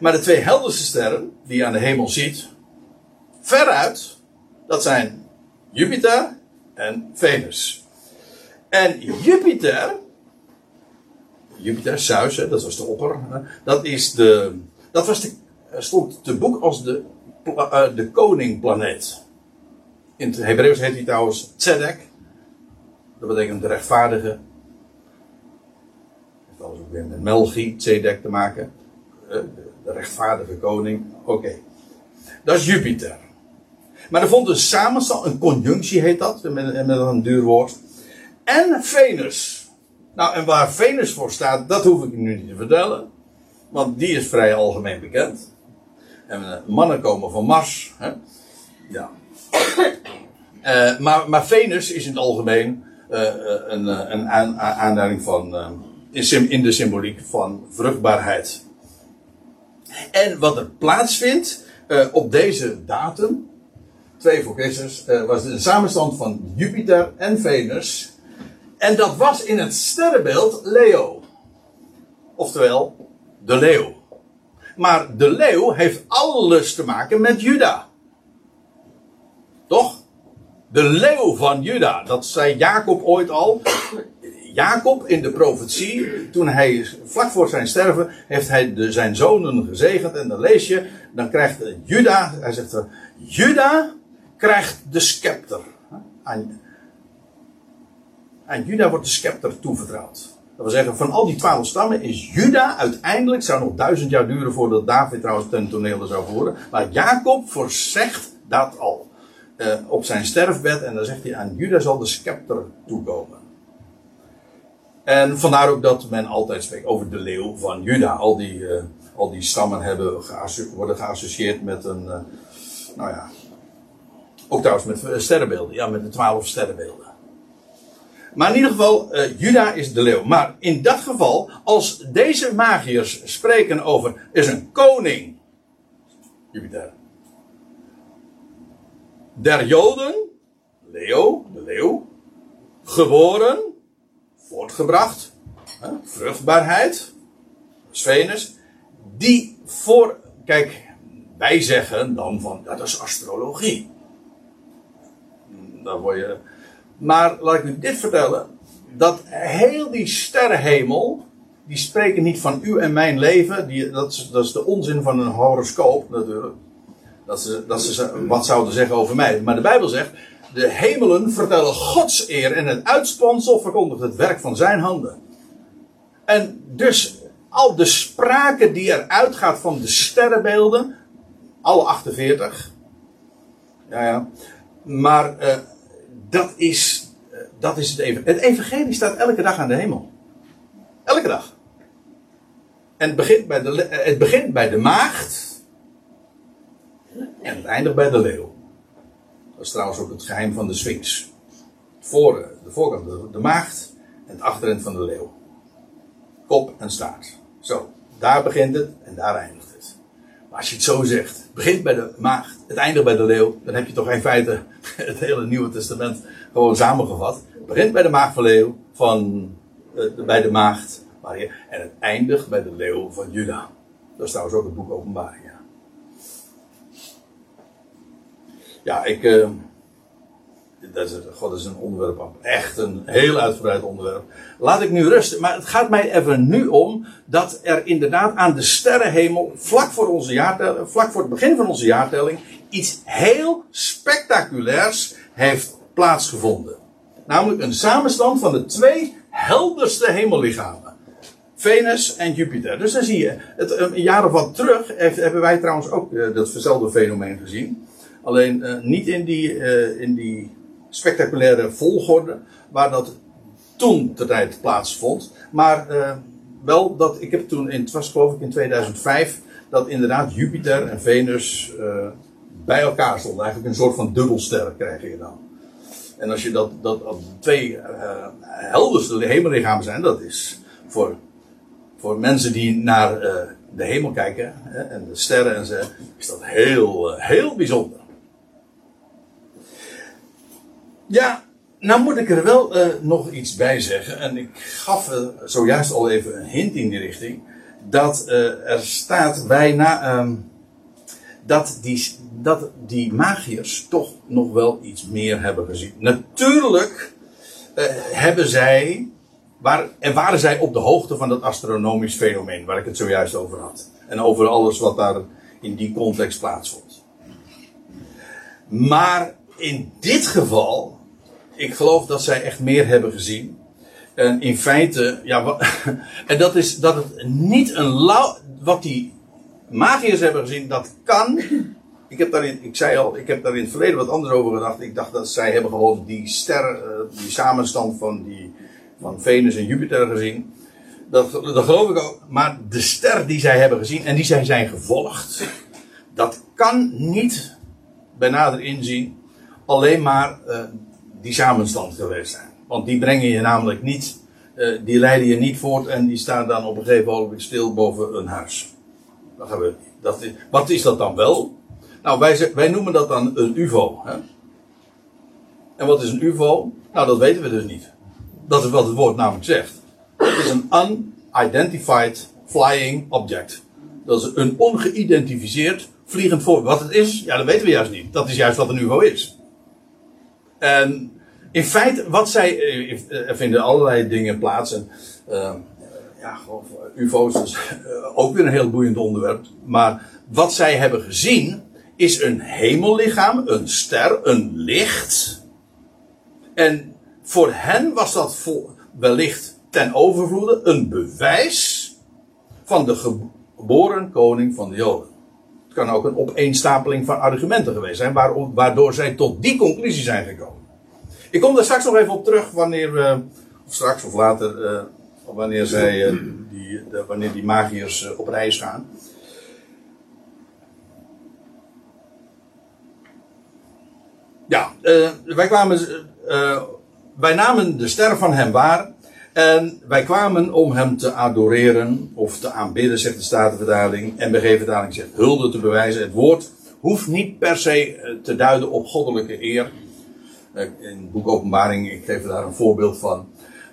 Maar de twee helderste sterren die je aan de hemel ziet, veruit, dat zijn Jupiter en Venus. En Jupiter, Jupiter, Zeus, dat was de opper, dat is de, dat was de, stond te boek als de, uh, de koningplaneet. In het Hebreeuws heet hij trouwens Tzedek. Dat betekent de rechtvaardige. Dat heeft alles ook weer met Melchi, Tzedek te maken. Eh, de rechtvaardige koning. Oké. Dat is Jupiter. Maar er vond een samenstand, een conjunctie heet dat, met, met een duur woord. En Venus. Nou, en waar Venus voor staat, dat hoef ik nu niet te vertellen. Want die is vrij algemeen bekend. En uh, mannen komen van Mars. Hè? Ja. Uh, maar, maar Venus is in het algemeen een, een aan, aanduiding van, in de symboliek van vruchtbaarheid. En wat er plaatsvindt op deze datum, 2 voor Christus, was de samenstand van Jupiter en Venus. En dat was in het sterrenbeeld Leo. Oftewel, de leeuw. Maar de leeuw heeft alles te maken met Juda. Toch? De leeuw van Juda. Dat zei Jacob ooit al. Jacob in de profetie, toen hij vlak voor zijn sterven, heeft hij zijn zonen gezegend. En dan lees je, dan krijgt Juda, hij zegt, Juda krijgt de scepter. Aan, aan Juda wordt de scepter toevertrouwd. Dat wil zeggen, van al die twaalf stammen is Juda uiteindelijk, zou nog duizend jaar duren voordat David trouwens ten toneel zou voeren. Maar Jacob voorzegt dat al. Uh, op zijn sterfbed en dan zegt hij aan Juda zal de scepter toekomen. En vandaar ook dat men altijd spreekt over de leeuw van Juda. Al die, uh, al die stammen hebben worden geassocieerd met een, uh, nou ja, ook trouwens met sterrenbeelden. Ja, met de twaalf sterrenbeelden. Maar in ieder geval, uh, Juda is de leeuw. Maar in dat geval, als deze magiërs spreken over, is een koning, Jupiter, der Joden, Leo, de leeuw, geboren, voortgebracht, hè, vruchtbaarheid, Venus, die voor, kijk, wij zeggen dan van, dat is astrologie. Dan word je, maar laat ik u dit vertellen, dat heel die sterrenhemel, die spreken niet van u en mijn leven, die, dat, is, dat is de onzin van een horoscoop natuurlijk. Dat ze, dat ze wat zouden zeggen over mij. Maar de Bijbel zegt, de hemelen vertellen Gods eer en het uitspansel verkondigt het werk van zijn handen. En dus al de sprake die er uitgaat van de sterrenbeelden, alle 48. Ja, ja. Maar uh, dat, is, uh, dat is het evangelie. Het evangelie staat elke dag aan de hemel. Elke dag. En het begint bij de, het begint bij de maagd. En het eindigt bij de leeuw. Dat is trouwens ook het geheim van de Sphinx. Voor, de voorkant de, maagd en het achterend van de leeuw. Kop en staart. Zo, daar begint het en daar eindigt het. Maar als je het zo zegt, het begint bij de maagd, het eindigt bij de leeuw, dan heb je toch in feite het hele Nieuwe Testament gewoon samengevat. Het begint bij de maagd van leeuw, van, uh, bij de maagd, en het eindigt bij de leeuw van Juda. Dat is trouwens ook het boek Openbaring. Ja, ik. Uh, dat is, God, dat is een onderwerp. Echt een heel uitgebreid onderwerp. Laat ik nu rusten. Maar het gaat mij even nu om dat er inderdaad aan de sterrenhemel, vlak voor, onze jaartelling, vlak voor het begin van onze jaartelling, iets heel spectaculairs heeft plaatsgevonden. Namelijk een samenstand van de twee helderste hemellichamen. Venus en Jupiter. Dus dan zie je, het, een jaar of wat terug hebben wij trouwens ook uh, datzelfde fenomeen gezien. Alleen uh, niet in die, uh, in die spectaculaire volgorde waar dat toen de tijd plaatsvond. Maar uh, wel dat, ik heb toen, in, het was geloof ik in 2005, dat inderdaad Jupiter en Venus bij elkaar stonden. Eigenlijk een soort van dubbelster krijg je dan. En als je dat, dat twee helderste hemellichamen zijn, dat is voor, voor mensen die naar de hemel kijken hè, en de sterren en zo, is dat heel, heel bijzonder. Ja, nou moet ik er wel uh, nog iets bij zeggen. En ik gaf uh, zojuist al even een hint in die richting. Dat uh, er staat bijna. Um, dat, die, dat die magiërs toch nog wel iets meer hebben gezien. Natuurlijk hebben zij. Waar, en waren zij op de hoogte van dat astronomisch fenomeen waar ik het zojuist over had. En over alles wat daar in die context plaatsvond. Maar in dit geval ik geloof dat zij echt meer hebben gezien. En in feite, ja, en dat is dat het niet een lauw, wat die magiërs hebben gezien, dat kan. Ik heb daarin, ik zei al, ik heb daar in het verleden wat anders over gedacht. Ik dacht dat zij hebben gewoon die ster, eh, die samenstand van die, van Venus en Jupiter gezien. Dat, dat geloof ik ook. Maar de ster die zij hebben gezien en die zij zijn gevolgd, dat kan niet bij nader inzien alleen maar uh, die samenstand geweest zijn. Want die brengen je namelijk niet eh, die leiden je niet voort en die staan dan op een gegeven moment stil boven een huis. Dat gebeurt niet. Dat is, wat is dat dan wel? Nou, wij, wij noemen dat dan een UFO. Hè? En wat is een UFO? Nou, dat weten we dus niet. Dat is wat het woord namelijk zegt. Het is een unidentified flying object. Dat is een ongeïdentificeerd vliegend voor. Wat het is, ja, dat weten we juist niet. Dat is juist wat een UFO is. En in feite, wat zij. Eh, er vinden allerlei dingen plaats. En, uh, ja, UFO's is uh, ook weer een heel boeiend onderwerp. Maar wat zij hebben gezien is een hemellichaam, een ster, een licht. En voor hen was dat wellicht ten overvloede een bewijs van de geboren koning van de Joden. Het kan ook een opeenstapeling van argumenten geweest zijn, waardoor zij tot die conclusie zijn gekomen. Ik kom daar straks nog even op terug wanneer we, of straks of later, uh, wanneer, zij, uh, die, de, wanneer die magiërs op reis gaan. Ja, wij kwamen, wij namen de ster van hem waar en wij kwamen om hem te adoreren of te aanbidden, zegt de Statenvertaling. En BG-vertaling zegt hulde te bewijzen. Het woord hoeft niet per se te duiden op goddelijke eer. Eh, in het boek Openbaring, ik geef daar een voorbeeld van.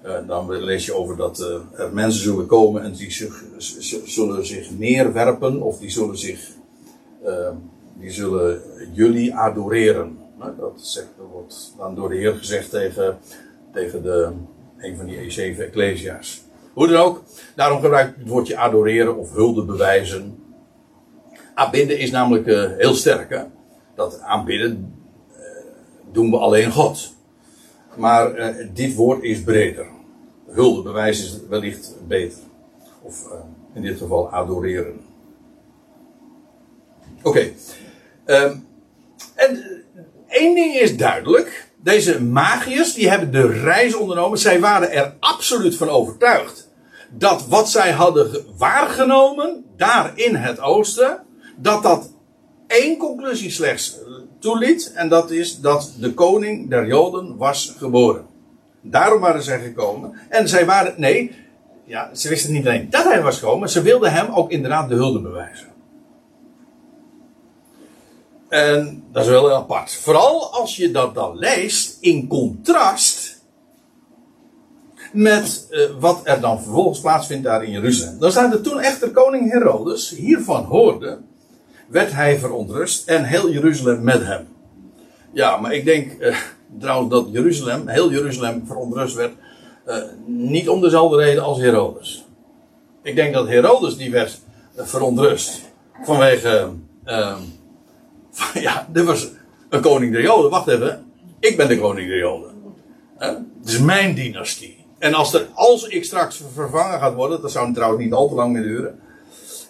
Uh, dan lees je over dat er mensen zullen komen en die zich, zullen zich neerwerpen of die zullen zich, uh, die zullen jullie adoreren. Nou, dat wordt dan door de Heer gezegd tegen, tegen de, een van die E7 Ecclesia's. Hoe dan ook, daarom gebruik ik het woordje adoreren of hulde bewijzen. Aanbidden is namelijk heel sterk. Hè? Dat aanbidden, doen we alleen God. Maar uh, dit woord is breder. Huldebewijs is wellicht beter. Of in dit geval adoreren. Oké. Okay. Um, en één ding is duidelijk. Deze magiërs die hebben de reis ondernomen. Zij waren er absoluut van overtuigd. Dat wat zij hadden waargenomen daar in het oosten. Dat dat één conclusie slechts toeliet. En dat is dat de koning der Joden was geboren. Daarom waren zij gekomen. En zij waren, nee, ja, ze wisten niet alleen dat hij was gekomen. Ze wilden hem ook inderdaad de hulde bewijzen. En dat is wel heel apart. Vooral als je dat dan leest in contrast met uh, wat er dan vervolgens plaatsvindt daar in Jeruzalem. Dan staat er toen echter koning Herodes hiervan hoorde werd hij verontrust en heel Jeruzalem met hem. Ja, maar ik denk uh, trouwens dat Jeruzalem, heel Jeruzalem verontrust werd, uh, niet om dezelfde reden als Herodes. Ik denk dat Herodes die werd verontrust vanwege, van, ja, er was een koning der Joden. Wacht even, ik ben de koning der Joden. het is mijn dynastie. En als, er, als ik straks vervangen gaat worden, dat zou trouwens niet al te lang meer duren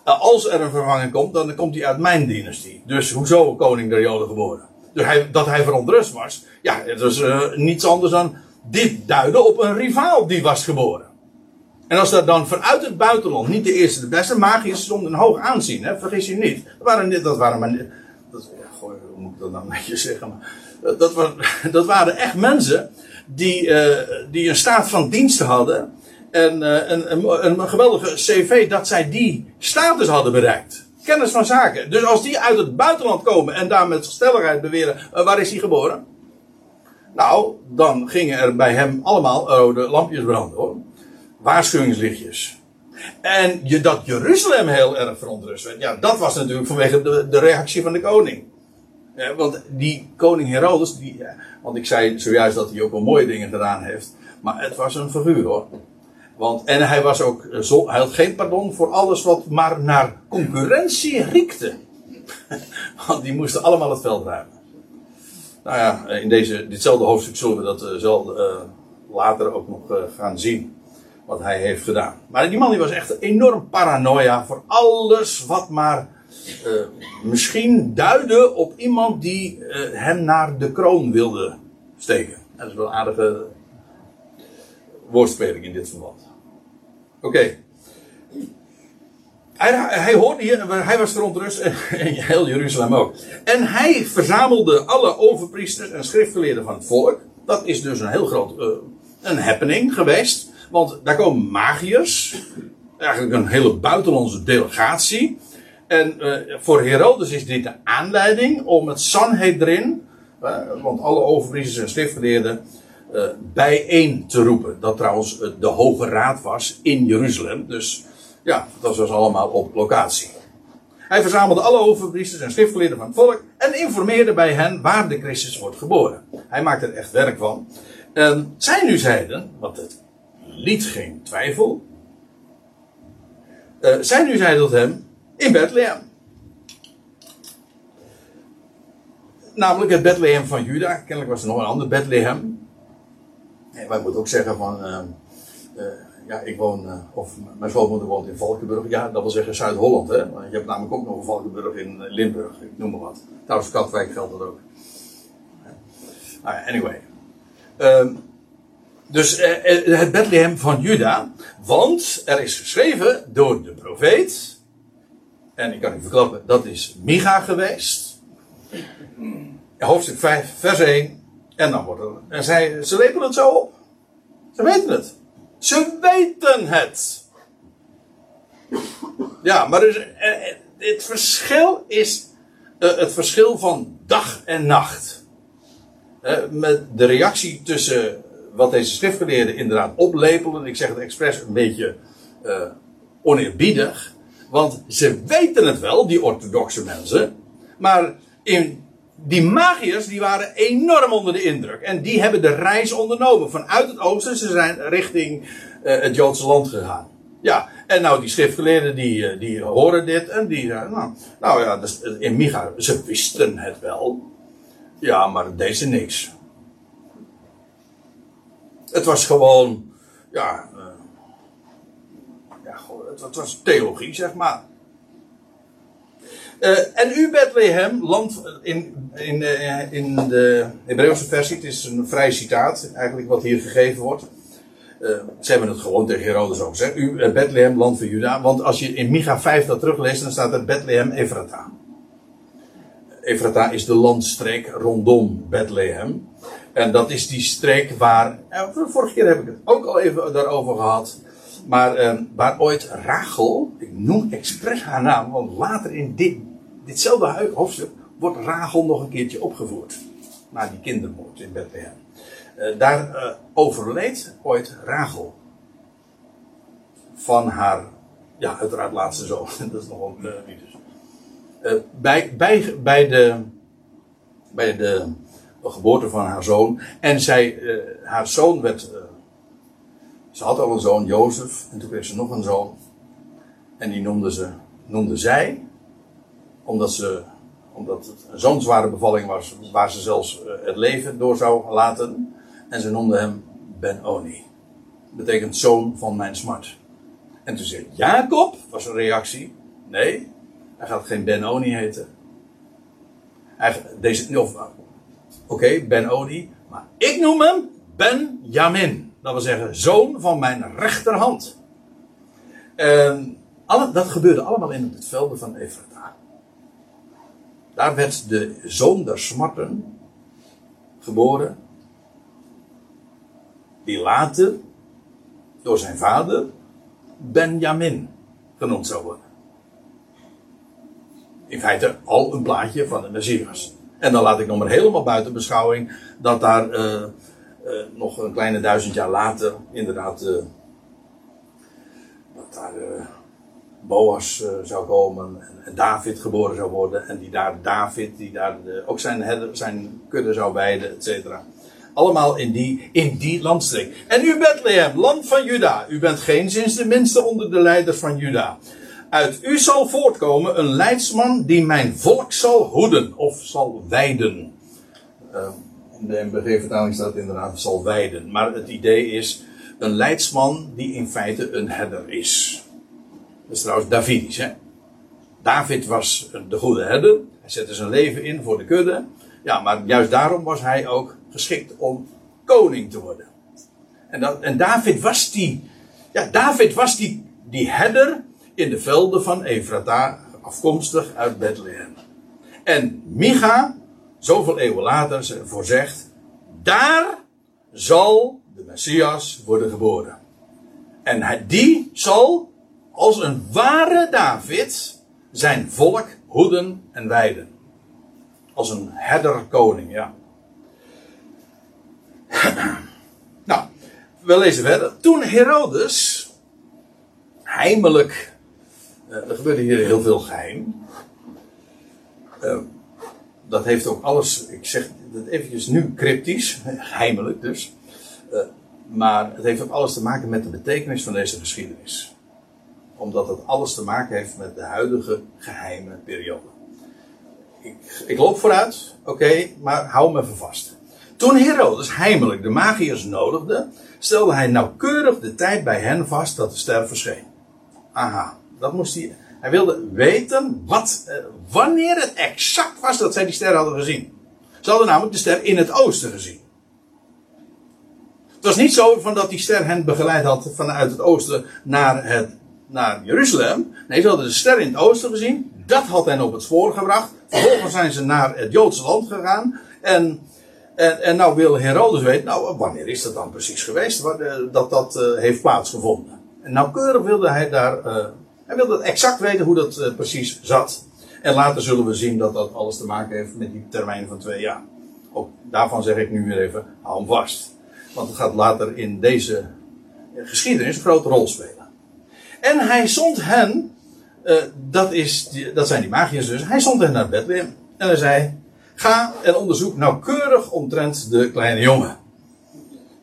nou, als er een vervanger komt, dan komt hij uit mijn dynastie. Dus hoezo koning der Joden geboren? Dus hij, dat hij verontrust was, ja, het was uh, niets anders dan dit duiden op een rivaal die was geboren. En als dat dan vanuit het buitenland niet de eerste, de beste, magiërs stond een hoog aanzien, hè, vergis je niet. Dat waren, dat waren maar, dat, hoe moet ik dat nou zeggen, maar, dat, was, dat waren echt mensen die, uh, die een staat van diensten hadden en, uh, een, een, een, geweldige cv dat zij die status hadden bereikt. Kennis van zaken. Dus als die uit het buitenland komen en daar met stelligheid beweren, waar is hij geboren? Nou, dan gingen er bij hem allemaal rode lampjes branden hoor. Waarschuwingslichtjes. En je, dat Jeruzalem heel erg verontrust werd, ja, dat was natuurlijk vanwege de, de reactie van de koning. Want die koning Herodes, die, want ik zei zojuist dat hij ook wel mooie dingen gedaan heeft, maar het was een figuur hoor. Want, en hij was ook, eh, hij had geen pardon voor alles wat maar naar concurrentie riekte. Want die moesten allemaal het veld ruimen. Nou ja, in deze, ditzelfde hoofdstuk zullen we dat zal, uh, later ook nog gaan zien. Wat hij heeft gedaan. Maar die man die was echt enorm paranoia voor alles wat maar misschien duidde op iemand die hem naar de kroon wilde steken. Dat is wel een aardige woordspeling in dit verband. Oké. Hij, hij, hoorde hier, hij was verontrust en heel Jeruzalem ook. En hij verzamelde alle overpriesters en schriftgeleerden van het volk. Dat is dus een heel groot, uh, een happening geweest. Want daar komen magiërs. Eigenlijk een hele buitenlandse delegatie. En uh, voor Herodes is dit de aanleiding om het Sanhedrin, uh, want alle overpriesters en schriftgeleerden, uh, bijeen te roepen. Dat trouwens de Hoge Raad was in Jeruzalem. Dus ja, dat was allemaal op locatie. Hij verzamelde alle overpriesters en schriftgeleerden van het volk en informeerde bij hen waar de Christus wordt geboren. Hij maakte er echt werk van. En zij nu zeiden, want het liet geen twijfel. Uh, zij nu zeiden tot hem in Bethlehem. Namelijk het Bethlehem van Juda. Kennelijk was er nog een ander Bethlehem. En wij moeten ook zeggen van. Uh, uh, ja, ik woon, of mijn schoonmoeder woont in Valkenburg. Ja, dat wil zeggen Zuid-Holland, hè. Je hebt namelijk ook nog een Valkenburg in Limburg, ik noem maar wat. Trouwens, Katwijk geldt dat ook. Nou anyway. Um, dus uh, het Bethlehem van Juda. Want er is geschreven door de profeet. En ik kan u verklappen, dat is Micha geweest. Hoofdstuk 5, vers 1. En dan wordt er. En zij, ze lepelen het zo op. Ze weten het. Ze weten het. Ja, maar dus, uh, het verschil is uh, het verschil van dag en nacht. Met de reactie tussen wat deze schriftgeleerden inderdaad oplepelen. Ik zeg het expres een beetje oneerbiedig. Want ze weten het wel, die orthodoxe mensen. Maar in, die magiërs die waren enorm onder de indruk. En die hebben de reis ondernomen. Vanuit het oosten, ze zijn richting uh, het Joodse land gegaan. Ja, en nou die schriftgeleerden die, die horen dit en die nou, nou ja, dus in Micha, ze wisten het wel. Ja, maar deze niks. Het was gewoon, ja, uh, ja, het, het was theologie, zeg maar. Uh, en u Bethlehem, land in, in, uh, in de Hebreeuwse versie, het is een vrij citaat eigenlijk wat hier gegeven wordt. Ze hebben het gewoon tegen Herodes ook gezegd. U Bethlehem, land van Juda. Want als je in Micha 5 dat terugleest, dan staat er Bethlehem Efrata. Efrata is de landstreek rondom Bethlehem. En dat is die streek waar, vorige keer heb ik het ook al even daarover gehad. Maar uh, waar ooit Rachel, ik noem expres haar naam, want later in dit, ditzelfde hoofdstuk wordt Rachel nog een keertje opgevoerd. Na die kindermoord in Bethlehem. Uh, daar uh, overleed ooit Rachel. Van haar, ja, uiteraard laatste zoon. dat is nogal uh, niet dus. bij, bij, bij de, bij de geboorte van haar zoon. En zij, haar zoon werd ze had al een zoon, Jozef, en toen kreeg ze nog een zoon. En die noemde, ze, noemde zij, omdat, ze, omdat het een zo'n zware bevalling was, waar ze zelfs eh, het leven door zou laten. En ze noemde hem Ben-Oni. Betekent zoon van mijn smart. En toen zei Jacob, was een reactie. Nee, hij gaat geen Ben-Oni heten. Hij, deze, of, okay, Ben-Oni, maar ik noem hem Ben-Jamin. Dat wil zeggen, zoon van mijn rechterhand. Alle, dat gebeurde allemaal in het velden van Efrata. Daar werd de zoon der smarten geboren. Die later door zijn vader Benjamin genoemd zou worden. In feite al een plaatje van de Messias. En dan laat ik nog maar helemaal buiten beschouwing dat daar uh, uh, nog een kleine duizend jaar later, inderdaad, uh, dat daar Boas zou komen en, David geboren zou worden. En die daar David, die daar ook zijn, zijn kudde zou weiden, et cetera. Allemaal in die, in die landstreek. En u Bethlehem, land van Juda. U bent geen sinds de minste onder de leiders van Juda. Uit u zal voortkomen een leidsman die mijn volk zal hoeden of zal wijden. Uh, in de MBG-vertaling staat inderdaad zal wijden. Maar het idee is een leidsman die in feite een herder is. Dat is trouwens Davidisch, hè? David was de goede herder. Hij zette zijn leven in voor de kudde. Ja, maar juist daarom was hij ook geschikt om koning te worden. En, en David was die, ja, David was die, die herder in de velden van Efrata, afkomstig uit Bethlehem. En Micha zoveel eeuwen later voorzegt, daar zal de Messias worden geboren. En die zal als een ware David zijn volk hoeden en weiden. Als een herderkoning, ja. nou, we lezen verder. Toen Herodes heimelijk, er gebeurde hier heel veel geheim. Uh, dat heeft ook alles, ik zeg het eventjes nu cryptisch, heimelijk dus. Uh, maar het heeft ook alles te maken met de betekenis van deze geschiedenis. Omdat het alles te maken heeft met de huidige geheime periode. Ik, ik loop vooruit, oké, maar hou me even vast. Toen Herodes heimelijk de magiërs nodigde, stelde hij nauwkeurig de tijd bij hen vast dat de ster verscheen. Aha, dat moest hij. Hij wilde weten wat, eh, wanneer het exact was dat zij die ster hadden gezien. Ze hadden namelijk de ster in het oosten gezien. Het was niet zo van dat die ster hen begeleid had vanuit het oosten naar, het, naar Jeruzalem. Nee, ze hadden de ster in het oosten gezien. Dat had hen op het spoor gebracht. Vervolgens zijn ze naar het Joodse land gegaan. En, en, en nou wil Herodes weten, nou wanneer is dat dan precies geweest eh, dat dat uh, heeft plaatsgevonden. En nauwkeurig wilde hij daar, hij wilde exact weten hoe dat uh, precies zat. En later zullen we zien dat dat alles te maken heeft met die termijn van twee jaar. Ook daarvan zeg ik nu weer even, hou hem vast. Want het gaat later in deze geschiedenis een grote rol spelen. En hij zond hen, uh, dat, is dat zijn die magiërs dus, hij zond hen naar Bethlehem. En hij zei, ga en onderzoek nauwkeurig omtrent de kleine jongen.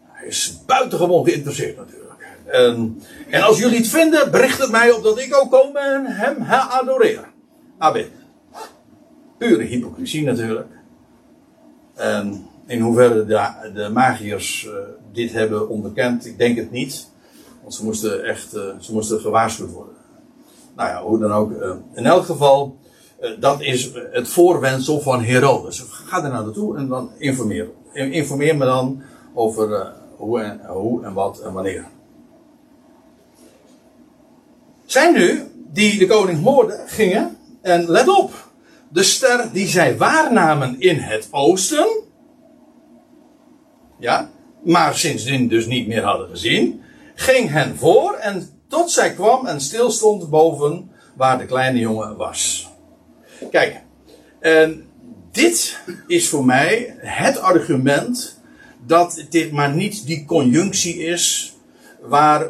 Hij is buitengewoon geïnteresseerd natuurlijk. En, en als jullie het vinden, bericht het mij op dat ik ook kom en hem adoreer. Amen. Pure hypocrisie natuurlijk. En in hoeverre de, de magiërs uh, dit hebben onderkend, ik denk het niet. Want ze moesten echt uh, ze moesten gewaarschuwd worden. Nou ja, hoe dan ook. Uh, in elk geval, dat is het voorwensel van Herodes. Ga er naartoe en dan informeer. Informeer me dan over hoe, en, hoe en wat en wanneer. Zij nu, die de koning moorden, gingen, en let op, de ster die zij waarnamen in het oosten, ja, maar sindsdien dus niet meer hadden gezien, ging hen voor en tot zij kwam en stilstond boven waar de kleine jongen was. Kijk, en dit is voor mij het argument dat dit maar niet die conjunctie is waar,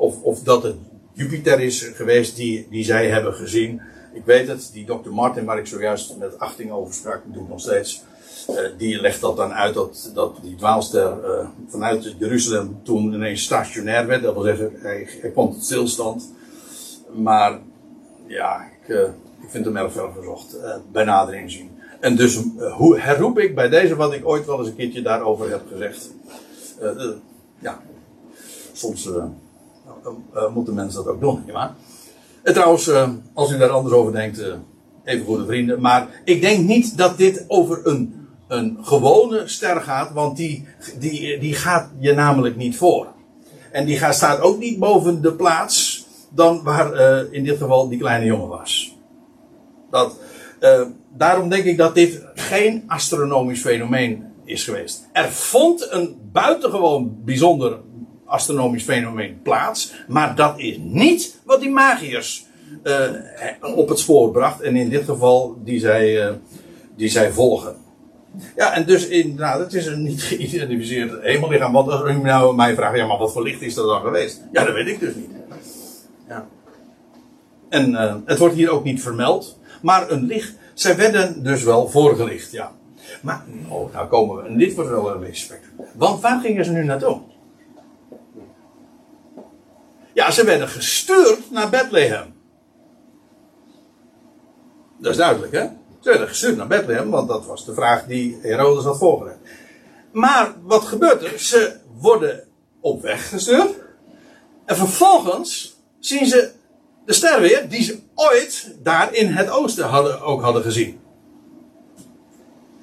of, of dat het Jupiter is geweest die, die zij hebben gezien. Ik weet het, die Dr. Martin, waar ik zojuist met achting over sprak, doe ik nog steeds. Uh, die legt dat dan uit dat, dat die dwaalster uh, vanuit Jeruzalem toen ineens stationair werd. Dat wil zeggen, hij, hij kwam tot stilstand. Maar ja, ik, uh, ik vind hem erg veel verzocht bij nader inzien. En dus hoe herroep ik bij deze wat ik ooit wel eens een keertje daarover heb gezegd. ja, soms moeten mensen dat ook doen, ja. En trouwens, uh, als u daar anders over denkt, even goede vrienden. Maar ik denk niet dat dit over een, een gewone ster gaat, want die, die, die gaat je namelijk niet voor. En die gaat, staat ook niet boven de plaats dan waar in dit geval die kleine jongen was. Dat, daarom denk ik dat dit geen astronomisch fenomeen is geweest. Er vond een buitengewoon bijzonder astronomisch fenomeen plaats. Maar dat is niet wat die magiërs uh, op het spoor bracht. En in dit geval die zij, uh, die zij volgen. Ja, en dus inderdaad, het is een niet geïdentificeerd hemellichaam. Want als u nou mij vraagt, ja, maar wat voor licht is dat dan geweest? Ja, dat weet ik dus niet. Ja. En het wordt hier ook niet vermeld. Maar een licht, zij werden dus wel voorgelicht, ja. Maar, oh, nou komen we, en dit wordt wel een beetje. Want waar gingen ze nu naartoe? Ja, ze werden gestuurd naar Bethlehem. Dat is duidelijk, hè? Ze werden gestuurd naar Bethlehem, want dat was de vraag die Herodes had voorgelegd. Maar wat gebeurt er? Ze worden op weg gestuurd. En vervolgens zien ze de ster weer, die ze ooit daar in het oosten hadden, ook hadden gezien.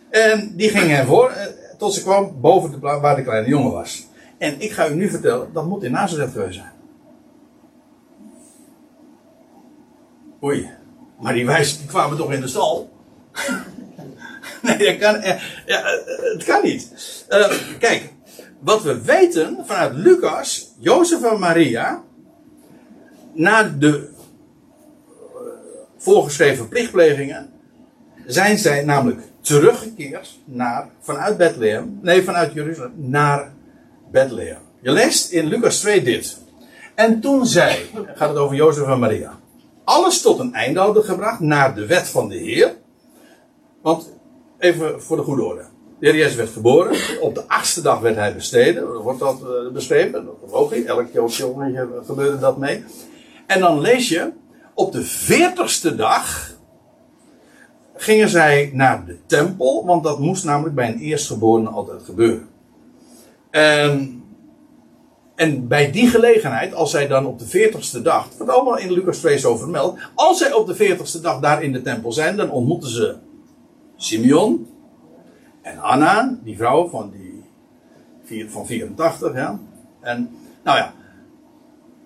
En die ging hen voor, eh, tot ze kwam boven de plaats waar de kleine jongen was. En ik ga u nu vertellen, dat moet in Nazareth geweest zijn. Oei, maar die wijzen kwamen toch in de stal? nee, dat kan, ja, het kan niet. Uh, kijk, wat we weten vanuit Lucas, Jozef en Maria, na de eh, voorgeschreven plichtplegingen, zijn zij namelijk teruggekeerd naar, vanuit Bethlehem, nee, vanuit Jeruzalem, naar Bethlehem. Je leest in Lucas 2 dit. En toen zij, gaat het over Jozef en Maria, alles tot een einde hadden gebracht naar de wet van de Heer. Want, even voor de goede orde. De Heer werd geboren. Op de achtste dag werd hij besteden. Wordt dat uh, beschreven? Logisch. Elk jongetje gebeurde dat mee. En dan lees je. Op de veertigste dag. Gingen zij naar de tempel. Want dat moest namelijk bij een eerstgeborene altijd gebeuren. En en bij die gelegenheid, als zij dan op de veertigste dag, wat allemaal in Lucas 2 zo vermeld, als zij op de veertigste dag daar in de tempel zijn, dan ontmoeten ze Simeon en Anna, die vrouw van, die, van 84, ja. En, nou ja,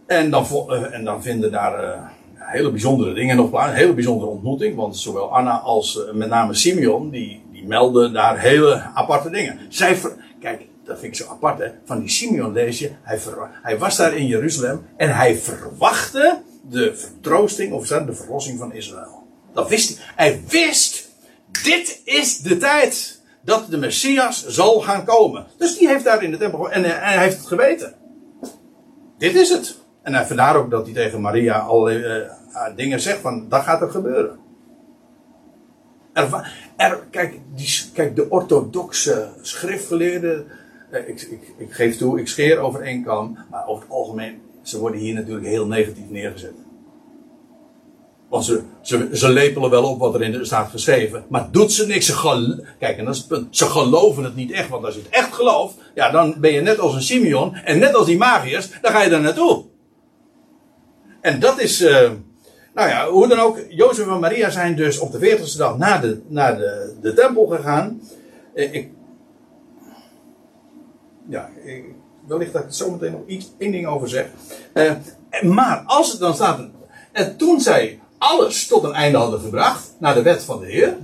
en dan, eh, en dan vinden daar uh, hele bijzondere dingen nog plaats, een hele bijzondere ontmoeting, want zowel Anna als uh, met name Simeon, die, die melden daar hele aparte dingen. Zij, kijk, dat vind ik zo apart, hè. Van die Simeon lees je, hij, hij was daar in Jeruzalem en hij verwachtte de vertroosting, of de verlossing van Israël. Dat wist hij. Hij wist, dit is de tijd dat de Messias zal gaan komen. Dus die heeft daar in de tempel, en, en hij heeft het geweten. Dit is het. En hij vandaar ook dat hij tegen Maria allerlei uh, dingen zegt van, dat gaat er gebeuren. Er, kijk, die, kijk, de orthodoxe schriftgeleerden, eh, ik, ik, ik, geef toe, ik scheer over één kam. Maar over het algemeen, ze worden hier natuurlijk heel negatief neergezet. Want ze, ze, ze lepelen wel op wat er in de staat geschreven. Maar doet ze niks. Ze Kijk, en dat is het punt. Ze geloven het niet echt. Want als je het echt gelooft, ja, dan ben je net als een Simeon. En net als die magiërs, dan ga je daar naartoe. En dat is. Uh, nou ja, hoe dan ook. Jozef en Maria zijn dus op de 40ste dag naar de, naar de, de tempel gegaan. Eh, ik ja, wellicht dat ik er zometeen nog iets, één ding over zeg. Uh, maar als het dan staat. En toen zij alles tot een einde hadden gebracht. naar de wet van de Heer.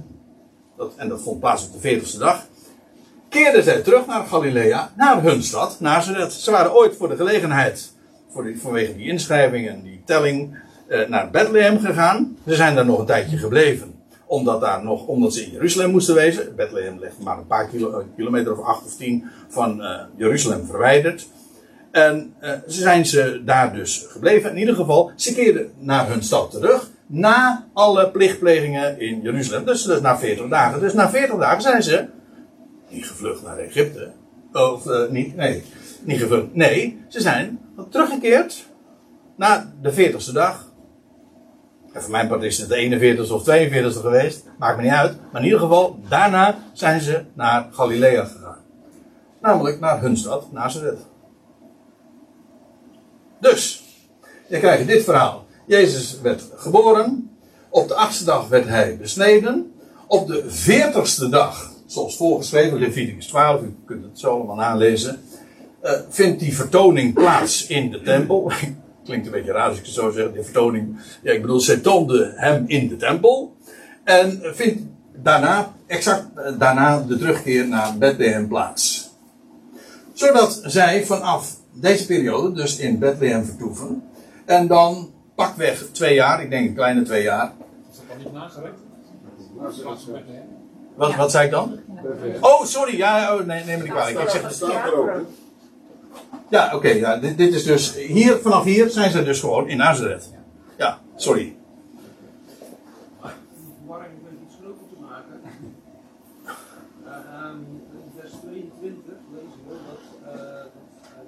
Dat, en dat vond plaats op de veertigste dag. keerden zij terug naar Galilea. naar hun stad, Nazareth. Ze waren ooit voor de gelegenheid. Voor vanwege die inschrijving en die telling. Uh, naar Bethlehem gegaan. Ze zijn daar nog een tijdje gebleven omdat, daar nog, omdat ze in Jeruzalem moesten wezen. Bethlehem ligt maar een paar kilo, kilometer of acht of tien van uh, Jeruzalem verwijderd. En uh, ze zijn ze daar dus gebleven. In ieder geval, ze keerden naar hun stad terug. Na alle plichtplegingen in Jeruzalem. Dus, dus na 40 dagen. Dus na 40 dagen zijn ze niet gevlucht naar Egypte. Of niet, nee, niet gevlucht. Nee, ze zijn teruggekeerd na de 40ste dag en voor mijn part is het de 41ste of 42ste geweest. Maakt me niet uit. Maar in ieder geval, daarna zijn ze naar Galilea gegaan. Namelijk naar hun stad, Nazareth. Dus, je krijgt dit verhaal. Jezus werd geboren. Op de achtste dag werd hij besneden. Op de veertigste dag, zoals voorgeschreven, Leviticus 12, u kunt het zo allemaal nalezen. Uh, vindt die vertoning plaats in de tempel. Klinkt een beetje raar als ik het zo zeg, de vertoning. Ja, ik bedoel, zij toonde hem in de tempel. En vindt daarna, exact eh, daarna, de terugkeer naar Bethlehem plaats. Zodat zij vanaf deze periode, dus in Bethlehem vertoeven. En dan pakweg twee jaar, ik denk een kleine twee jaar. Is dat dan niet nagewerkt? Wat, wat zei ik dan? Oh, sorry, ja, oh, nee, neem me niet kwalijk. Ik zeg het. Ja, oké. ja, dit, dit, is dus. Hier, vanaf hier zijn ze dus gewoon in Nazareth. Ja, sorry. Verwarring met iets groter te maken. Uh, in vers 22 lezen we dat, uh,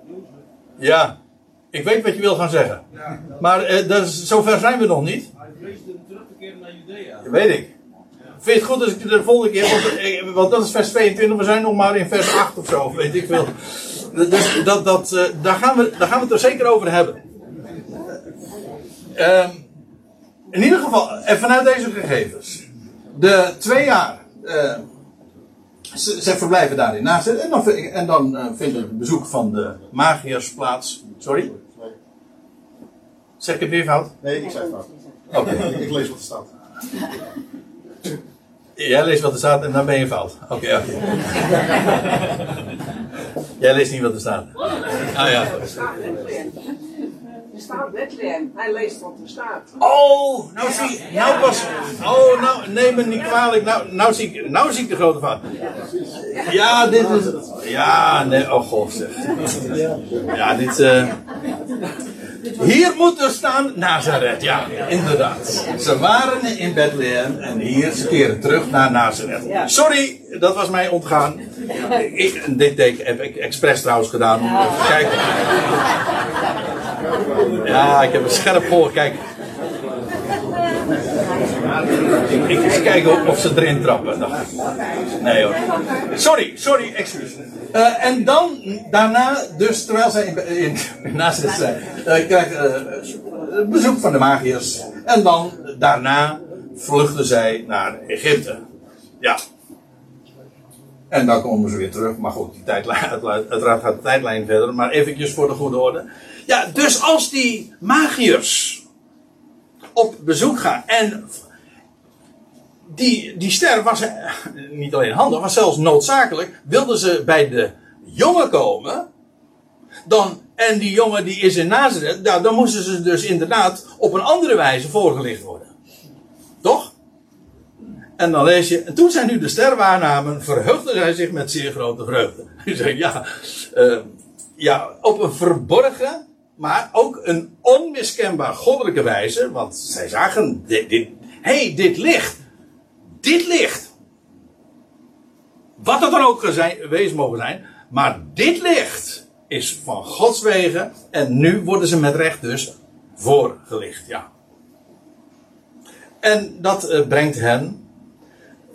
Jozef. Ja, ik weet wat je wil gaan zeggen. Ja, maar uh, dat is, zover zijn we nog niet. Hij vreesde terug te keren naar Judea. Dat weet ik. Vind je het goed als ik de volgende keer. Want, want, dat is vers 22, we zijn nog maar in vers 8 of zo, weet ik veel. Dus dat, dat, uh, daar, gaan we, daar gaan we het er zeker over hebben. Uh, in ieder geval, en vanuit deze gegevens. De twee jaar. Uh, ze, ze, verblijven daarin naast. En dan, en dan uh, vindt het bezoek van de magiërs plaats. Sorry? Zeg ik het weer fout? Nee, ik zei fout. Oké, okay. ik lees wat er staat. Jij leest wat er staat en dan ben je fout. Oké, okay, oké. Okay. Jij leest niet wat er staat. Ah ja. Er staat Bethlehem. Hij leest wat er staat. Oh, nou zie nou pas. Oh, nou, neem me niet kwalijk. Nou, nou, zie ik, nou zie ik de grote fout. Ja, dit is. Ja, nee, oh god zeg. Ja, dit. eh hier moet er staan Nazareth, ja, inderdaad. Ze waren in Bethlehem en hier ze keren terug naar Nazareth. Sorry, dat was mij ontgaan. Ik, dit teken heb ik expres trouwens gedaan. kijken. Ja, ik heb een scherp gehoord. Kijk. Ik, ik eens kijken of ze erin trappen. Nee hoor. Sorry, sorry, excuus. Eh, en dan, daarna, dus terwijl zij in, in, zijn, eh, krijgt eh, bezoek van de magiërs. En dan, daarna, vluchten zij naar Egypte. Ja. En dan komen ze weer terug. Maar goed, die tijdlijn, uiteraard gaat de tijdlijn verder. Maar eventjes voor de goede orde. Ja, dus als die magiërs op bezoek gaan en die, die ster was eh, niet alleen handig, was zelfs noodzakelijk. Wilden ze bij de jongen komen, dan, en die jongen die is in Nazareth, nou, dan moesten ze dus inderdaad op een andere wijze voorgelicht worden. Toch? En dan lees je, en toen zij nu de ster waarnamen, zij zich met zeer grote vreugde. Je zegt, ja, eh, ja, op een verborgen, maar ook een onmiskenbaar goddelijke wijze, want zij zagen, dit, hey, dit licht, dit licht, wat het dan ook zijn, wezen mogen zijn, maar dit licht is van Gods wegen en nu worden ze met recht dus voorgelicht, ja. En dat eh, brengt hen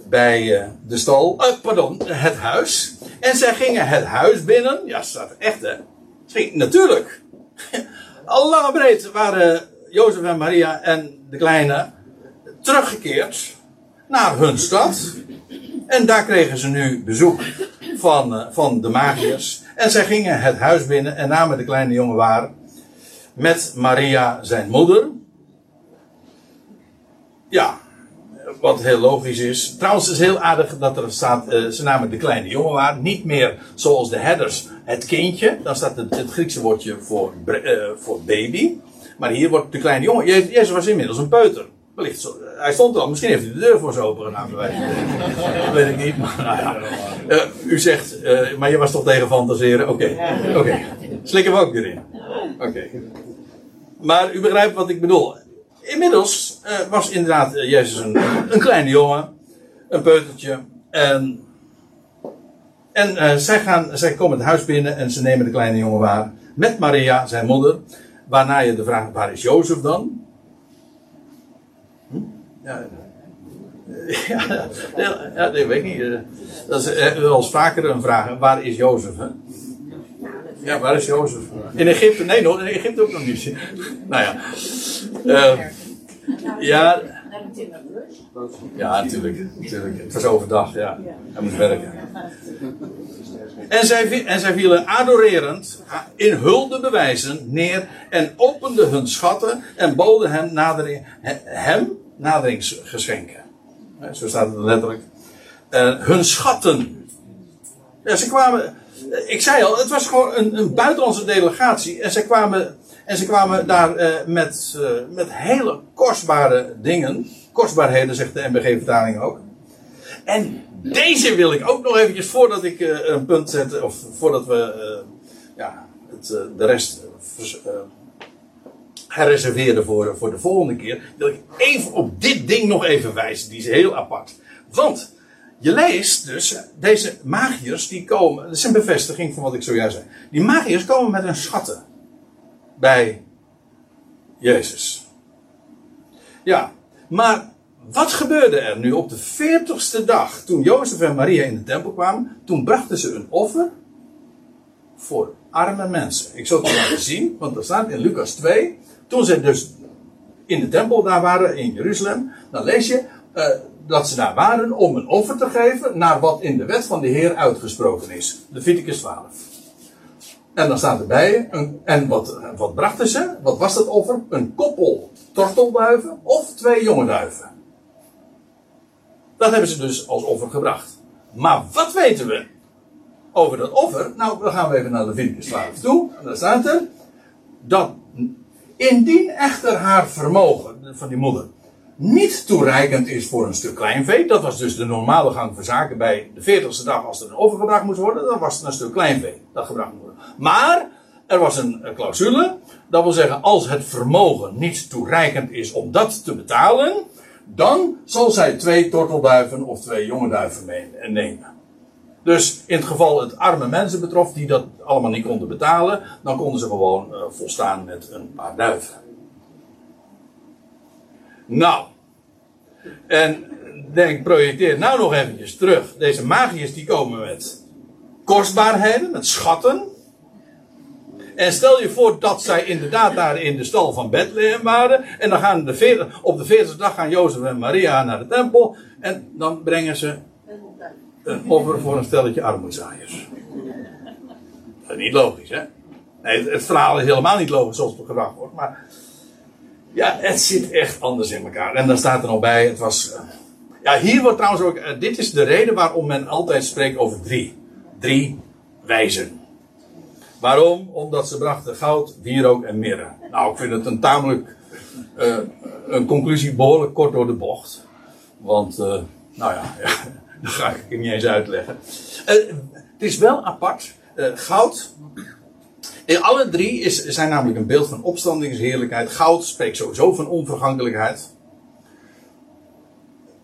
bij eh, de stal, eh, pardon, het huis. En zij gingen het huis binnen. Ja, staat echt hè. Natuurlijk. Al lang breed waren Jozef en Maria en de kleine teruggekeerd naar hun stad. En daar kregen ze nu bezoek van, eh, van de magiërs. En zij gingen het huis binnen en namen de kleine jongen waar. Met Maria zijn moeder. Ja, wat heel logisch is. Trouwens, het is heel aardig dat er staat, eh, ze namen de kleine jongen waar. Niet meer zoals de herders het kindje. Dan staat het, het Griekse woordje voor, eh, voor baby. Maar hier wordt de kleine jongen. Je- Jezus was inmiddels een peuter. Wellicht hij stond er al. Misschien heeft hij de deur voor ze open gedaan. weet ik niet. Maar, nou ja. Eh, u zegt, eh, maar je was toch tegen fantaseren? Oké, oké. Slikken we ook erin. Oké. Maar u begrijpt wat ik bedoel. Inmiddels eh, was inderdaad Jezus een, een kleine jongen, een peutertje. En, en zij, gaan, zij komen het huis binnen en ze nemen de kleine jongen waar. Met Maria, zijn moeder. Waarna je de vraag, waar is Jozef dan? Ja, eh, ja, ja, dat weet ik niet. eh. Dat is eh, wel eens vaker een vraag. Waar is Jozef? Hè? Ja, waar is Jozef? In Egypte? Nee, nog, in Egypte ook nog niet. Nou ja. Eh, ja. Ja, natuurlijk. Het was overdag, ja. Hij moest werken. En zij, en zij vielen adorerend, in hulde bewijzen, neer en openden hun schatten en boden hem, nadering, he- hem naderingsgeschenken. Zo staat het letterlijk. Eh, hun schatten. Ja, ze kwamen. eh, Ik zei al, het was gewoon een, een buitenlandse delegatie. En ze kwamen, en ze kwamen daar eh, met, met hele kostbare dingen. Kostbaarheden, zegt de MBG-vertaling ook. En deze wil ik ook nog eventjes, voordat ik een punt zet, of voordat we ja, het, de rest herreserveren voor, voor de volgende keer, wil ik even op dit ding nog even wijzen. Die is heel apart. Want je leest dus, deze magiërs die komen, dat is een bevestiging van wat ik zojuist zei. Die magiërs komen met hun schatten bij Jezus. Ja, maar wat gebeurde er nu op de veertigste dag, toen Jozef en Maria in de tempel kwamen? Toen brachten ze een offer voor arme mensen. Ik zal het laten zien, want er staat in Lucas 2, toen ze dus in de tempel daar waren, in Jeruzalem, dan lees je eh, dat ze daar waren om een offer te geven naar wat in de wet van de Heer uitgesproken is. Leviticus 12. En dan staat erbij, een, en wat, wat brachten ze? Wat was dat offer? Een koppel tortelduiven of twee jonge duiven. Dat hebben ze dus als offer gebracht. Maar wat weten we? over dat offer. Nou, dan gaan we even naar de Leviticus 12 toe. En daar staat er. Dat indien echter haar vermogen van die moeder niet toereikend is voor een stuk kleinvee. Dat was dus de normale gang van zaken bij de 40ste dag als er een moest worden. Dan was het een stuk kleinvee dat gebracht moest worden. Maar er was een clausule. Dat wil zeggen, als het vermogen niet toereikend is om dat te betalen. Dan zal zij twee tortelduiven of twee jonge duiven meenemen. Dus in het geval het arme mensen betrof die dat allemaal niet konden betalen, dan konden ze gewoon eh, volstaan met een paar duiven. Nou, en denk, projecteer nou nog eventjes terug. Deze magiërs die komen met kostbaarheden, met schatten. En stel je voor dat zij inderdaad daar in de stal van Bethlehem waren. En dan gaan de veer- op de 40 dag gaan Jozef en Maria naar de tempel. En dan brengen ze een offer voor een stelletje armoedzaaiers. Dat is niet logisch, hè? Het, verhaal is helemaal niet logisch zoals het gebracht wordt. Maar ja, het zit echt anders in elkaar. En dan staat er nog bij, het was... eh, ja, hier wordt trouwens ook... eh, dit is de reden waarom men altijd spreekt over drie. Drie wijzen. Waarom? Omdat ze brachten goud, wierook en mirre. Nou, ik vind het een tamelijk... eh, een conclusie behoorlijk kort door de bocht. Want, nou ja, dat ga ik niet eens uitleggen. Eh, het is wel apart. Eh, goud. In alle drie is, zijn namelijk een beeld van opstandingsheerlijkheid. Goud spreekt sowieso van onvergankelijkheid.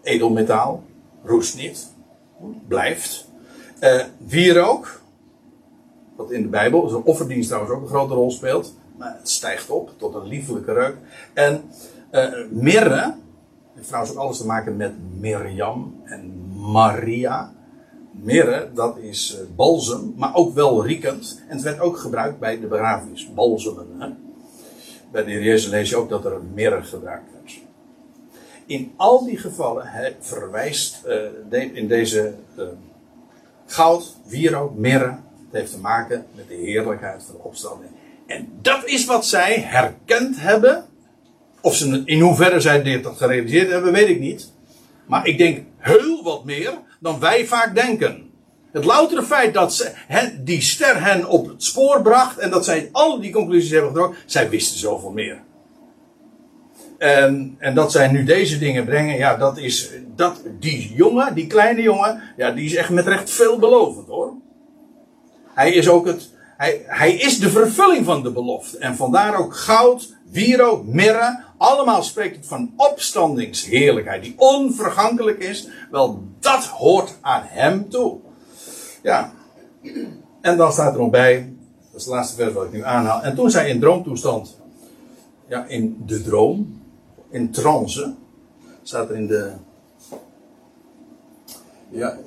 Edelmetaal. Roest niet. Blijft. Eh wierook. Wat in de Bijbel, een offerdienst trouwens ook een grote rol speelt. Maar het stijgt op tot een liefelijke reuk. En eh mirre. Heeft trouwens ook alles te maken met Mirjam en Maria. Mirre, dat is eh, balsem, maar ook wel riekend. En het werd ook gebruikt bij de begrafenis, balsemen. Hè? Bij de Jezus lees je ook dat er een mirre gebruikt werd. In al die gevallen hè, verwijst eh, in deze eh, goud, wierook, mirre. Het heeft te maken met de heerlijkheid van de opstanding. En dat is wat zij herkend hebben. Of ze, in hoeverre zij dit gerealiseerd hebben, weet ik niet. Maar ik denk heel wat meer dan wij vaak denken. Het loutere feit dat ze, die ster hen op het spoor bracht en dat zij al die conclusies hebben getrokken, zij wisten zoveel meer. En, en dat zij nu deze dingen brengen, ja, dat is, dat, die jongen, die kleine jongen, ja, die is echt met recht veelbelovend hoor. Hij is ook het, hij, hij is de vervulling van de belofte. En vandaar ook goud, wierook, mirre. Allemaal spreekt het van opstandingsheerlijkheid. Die onvergankelijk is. Wel, dat hoort aan hem toe. Ja. En dan staat er nog bij. Dat is de laatste vers wat ik nu aanhaal. En toen zij in droomtoestand. Ja, in de droom. In trance. Staat er in de. Ja,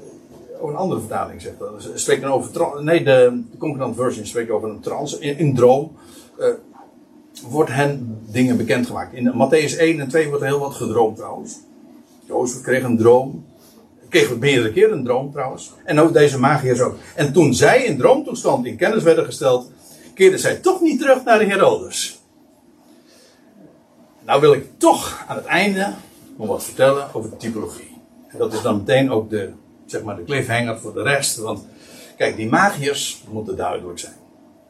een andere vertaling zegt dat. Spreekt dan over. Nee, de, de Concordant Version spreekt over een trance. In, droom eh, wordt hen dingen bekendgemaakt. In Matthäus 1 en 2 wordt heel wat gedroomd trouwens. Jozef kreeg een droom. Kreeg meerdere keren een droom trouwens. En ook deze magiërs ook. En toen zij in droomtoestand in kennis werden gesteld, keerden zij toch niet terug naar de Herodes. Nou wil ik toch aan het einde nog wat vertellen over de typologie. En dat is dan meteen ook de, zeg maar, de cliffhanger voor de rest. Want kijk, die magiërs moeten duidelijk zijn.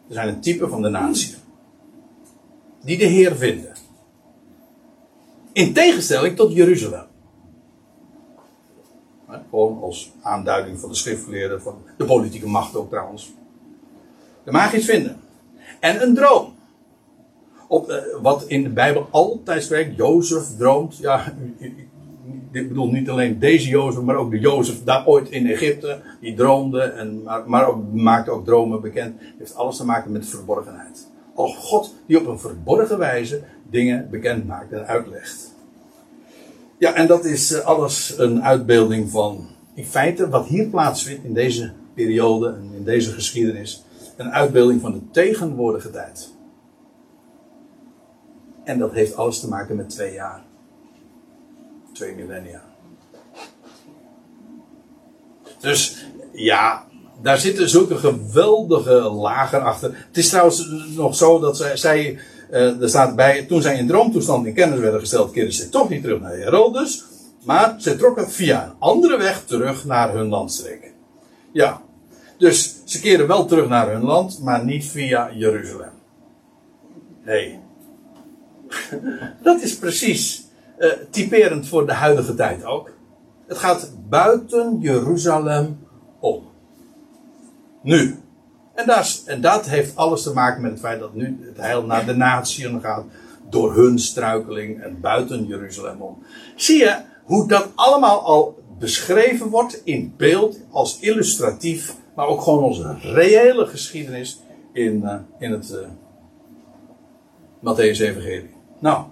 Er zijn een type van de natie. Die de Heer vinden. In tegenstelling tot Jeruzalem. Gewoon als aanduiding van de schriftgeleerden, van de politieke macht ook trouwens. De magiërs vinden. En een droom. Op, eh, wat in de Bijbel altijd spreekt. Jozef droomt. Ja, ik bedoel niet alleen deze Jozef, maar ook de Jozef daar ooit in Egypte. Die droomde, en, maar, maar ook, maakte ook dromen bekend. heeft alles te maken met verborgenheid. Als God die op een verborgen wijze dingen bekend maakt en uitlegt. Ja, en dat is eh, alles een uitbeelding van, in feite, wat hier plaatsvindt in deze periode en in deze geschiedenis. Een uitbeelding van de tegenwoordige tijd. En dat heeft alles te maken met twee jaar. Twee millennia. Dus ja, daar zitten zulke geweldige lagen achter. Het is trouwens nog zo dat zij, eh, er staat bij, toen zij in droomtoestand in kennis werden gesteld, keerden ze toch niet terug naar Herodes. Maar ze trokken via een andere weg terug naar hun landstreken. Ja, Dus ze keren wel terug naar hun land, maar niet via Jeruzalem. Nee. Dat is precies eh, typerend voor de huidige tijd ook. Het gaat buiten Jeruzalem om. Nu. En dat, en dat heeft alles te maken met het feit dat nu het heil naar de natieën gaat. Door hun struikeling en buiten Jeruzalem om. Zie je hoe dat allemaal al beschreven wordt in beeld als illustratief. Maar ook gewoon onze reële geschiedenis in, eh, in het eh Matthäus Evangelie. Nou.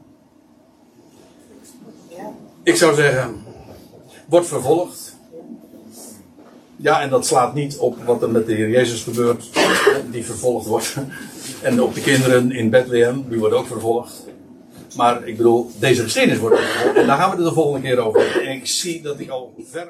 Ik zou zeggen. Wordt vervolgd. Ja, en dat slaat niet op wat er met de Heer Jezus gebeurt, die vervolgd wordt. En op de kinderen in Bethlehem, die worden ook vervolgd. Maar ik bedoel, deze geschiedenis wordt vervolgd. En daar gaan we het de volgende keer over. En ik zie dat ik al ver.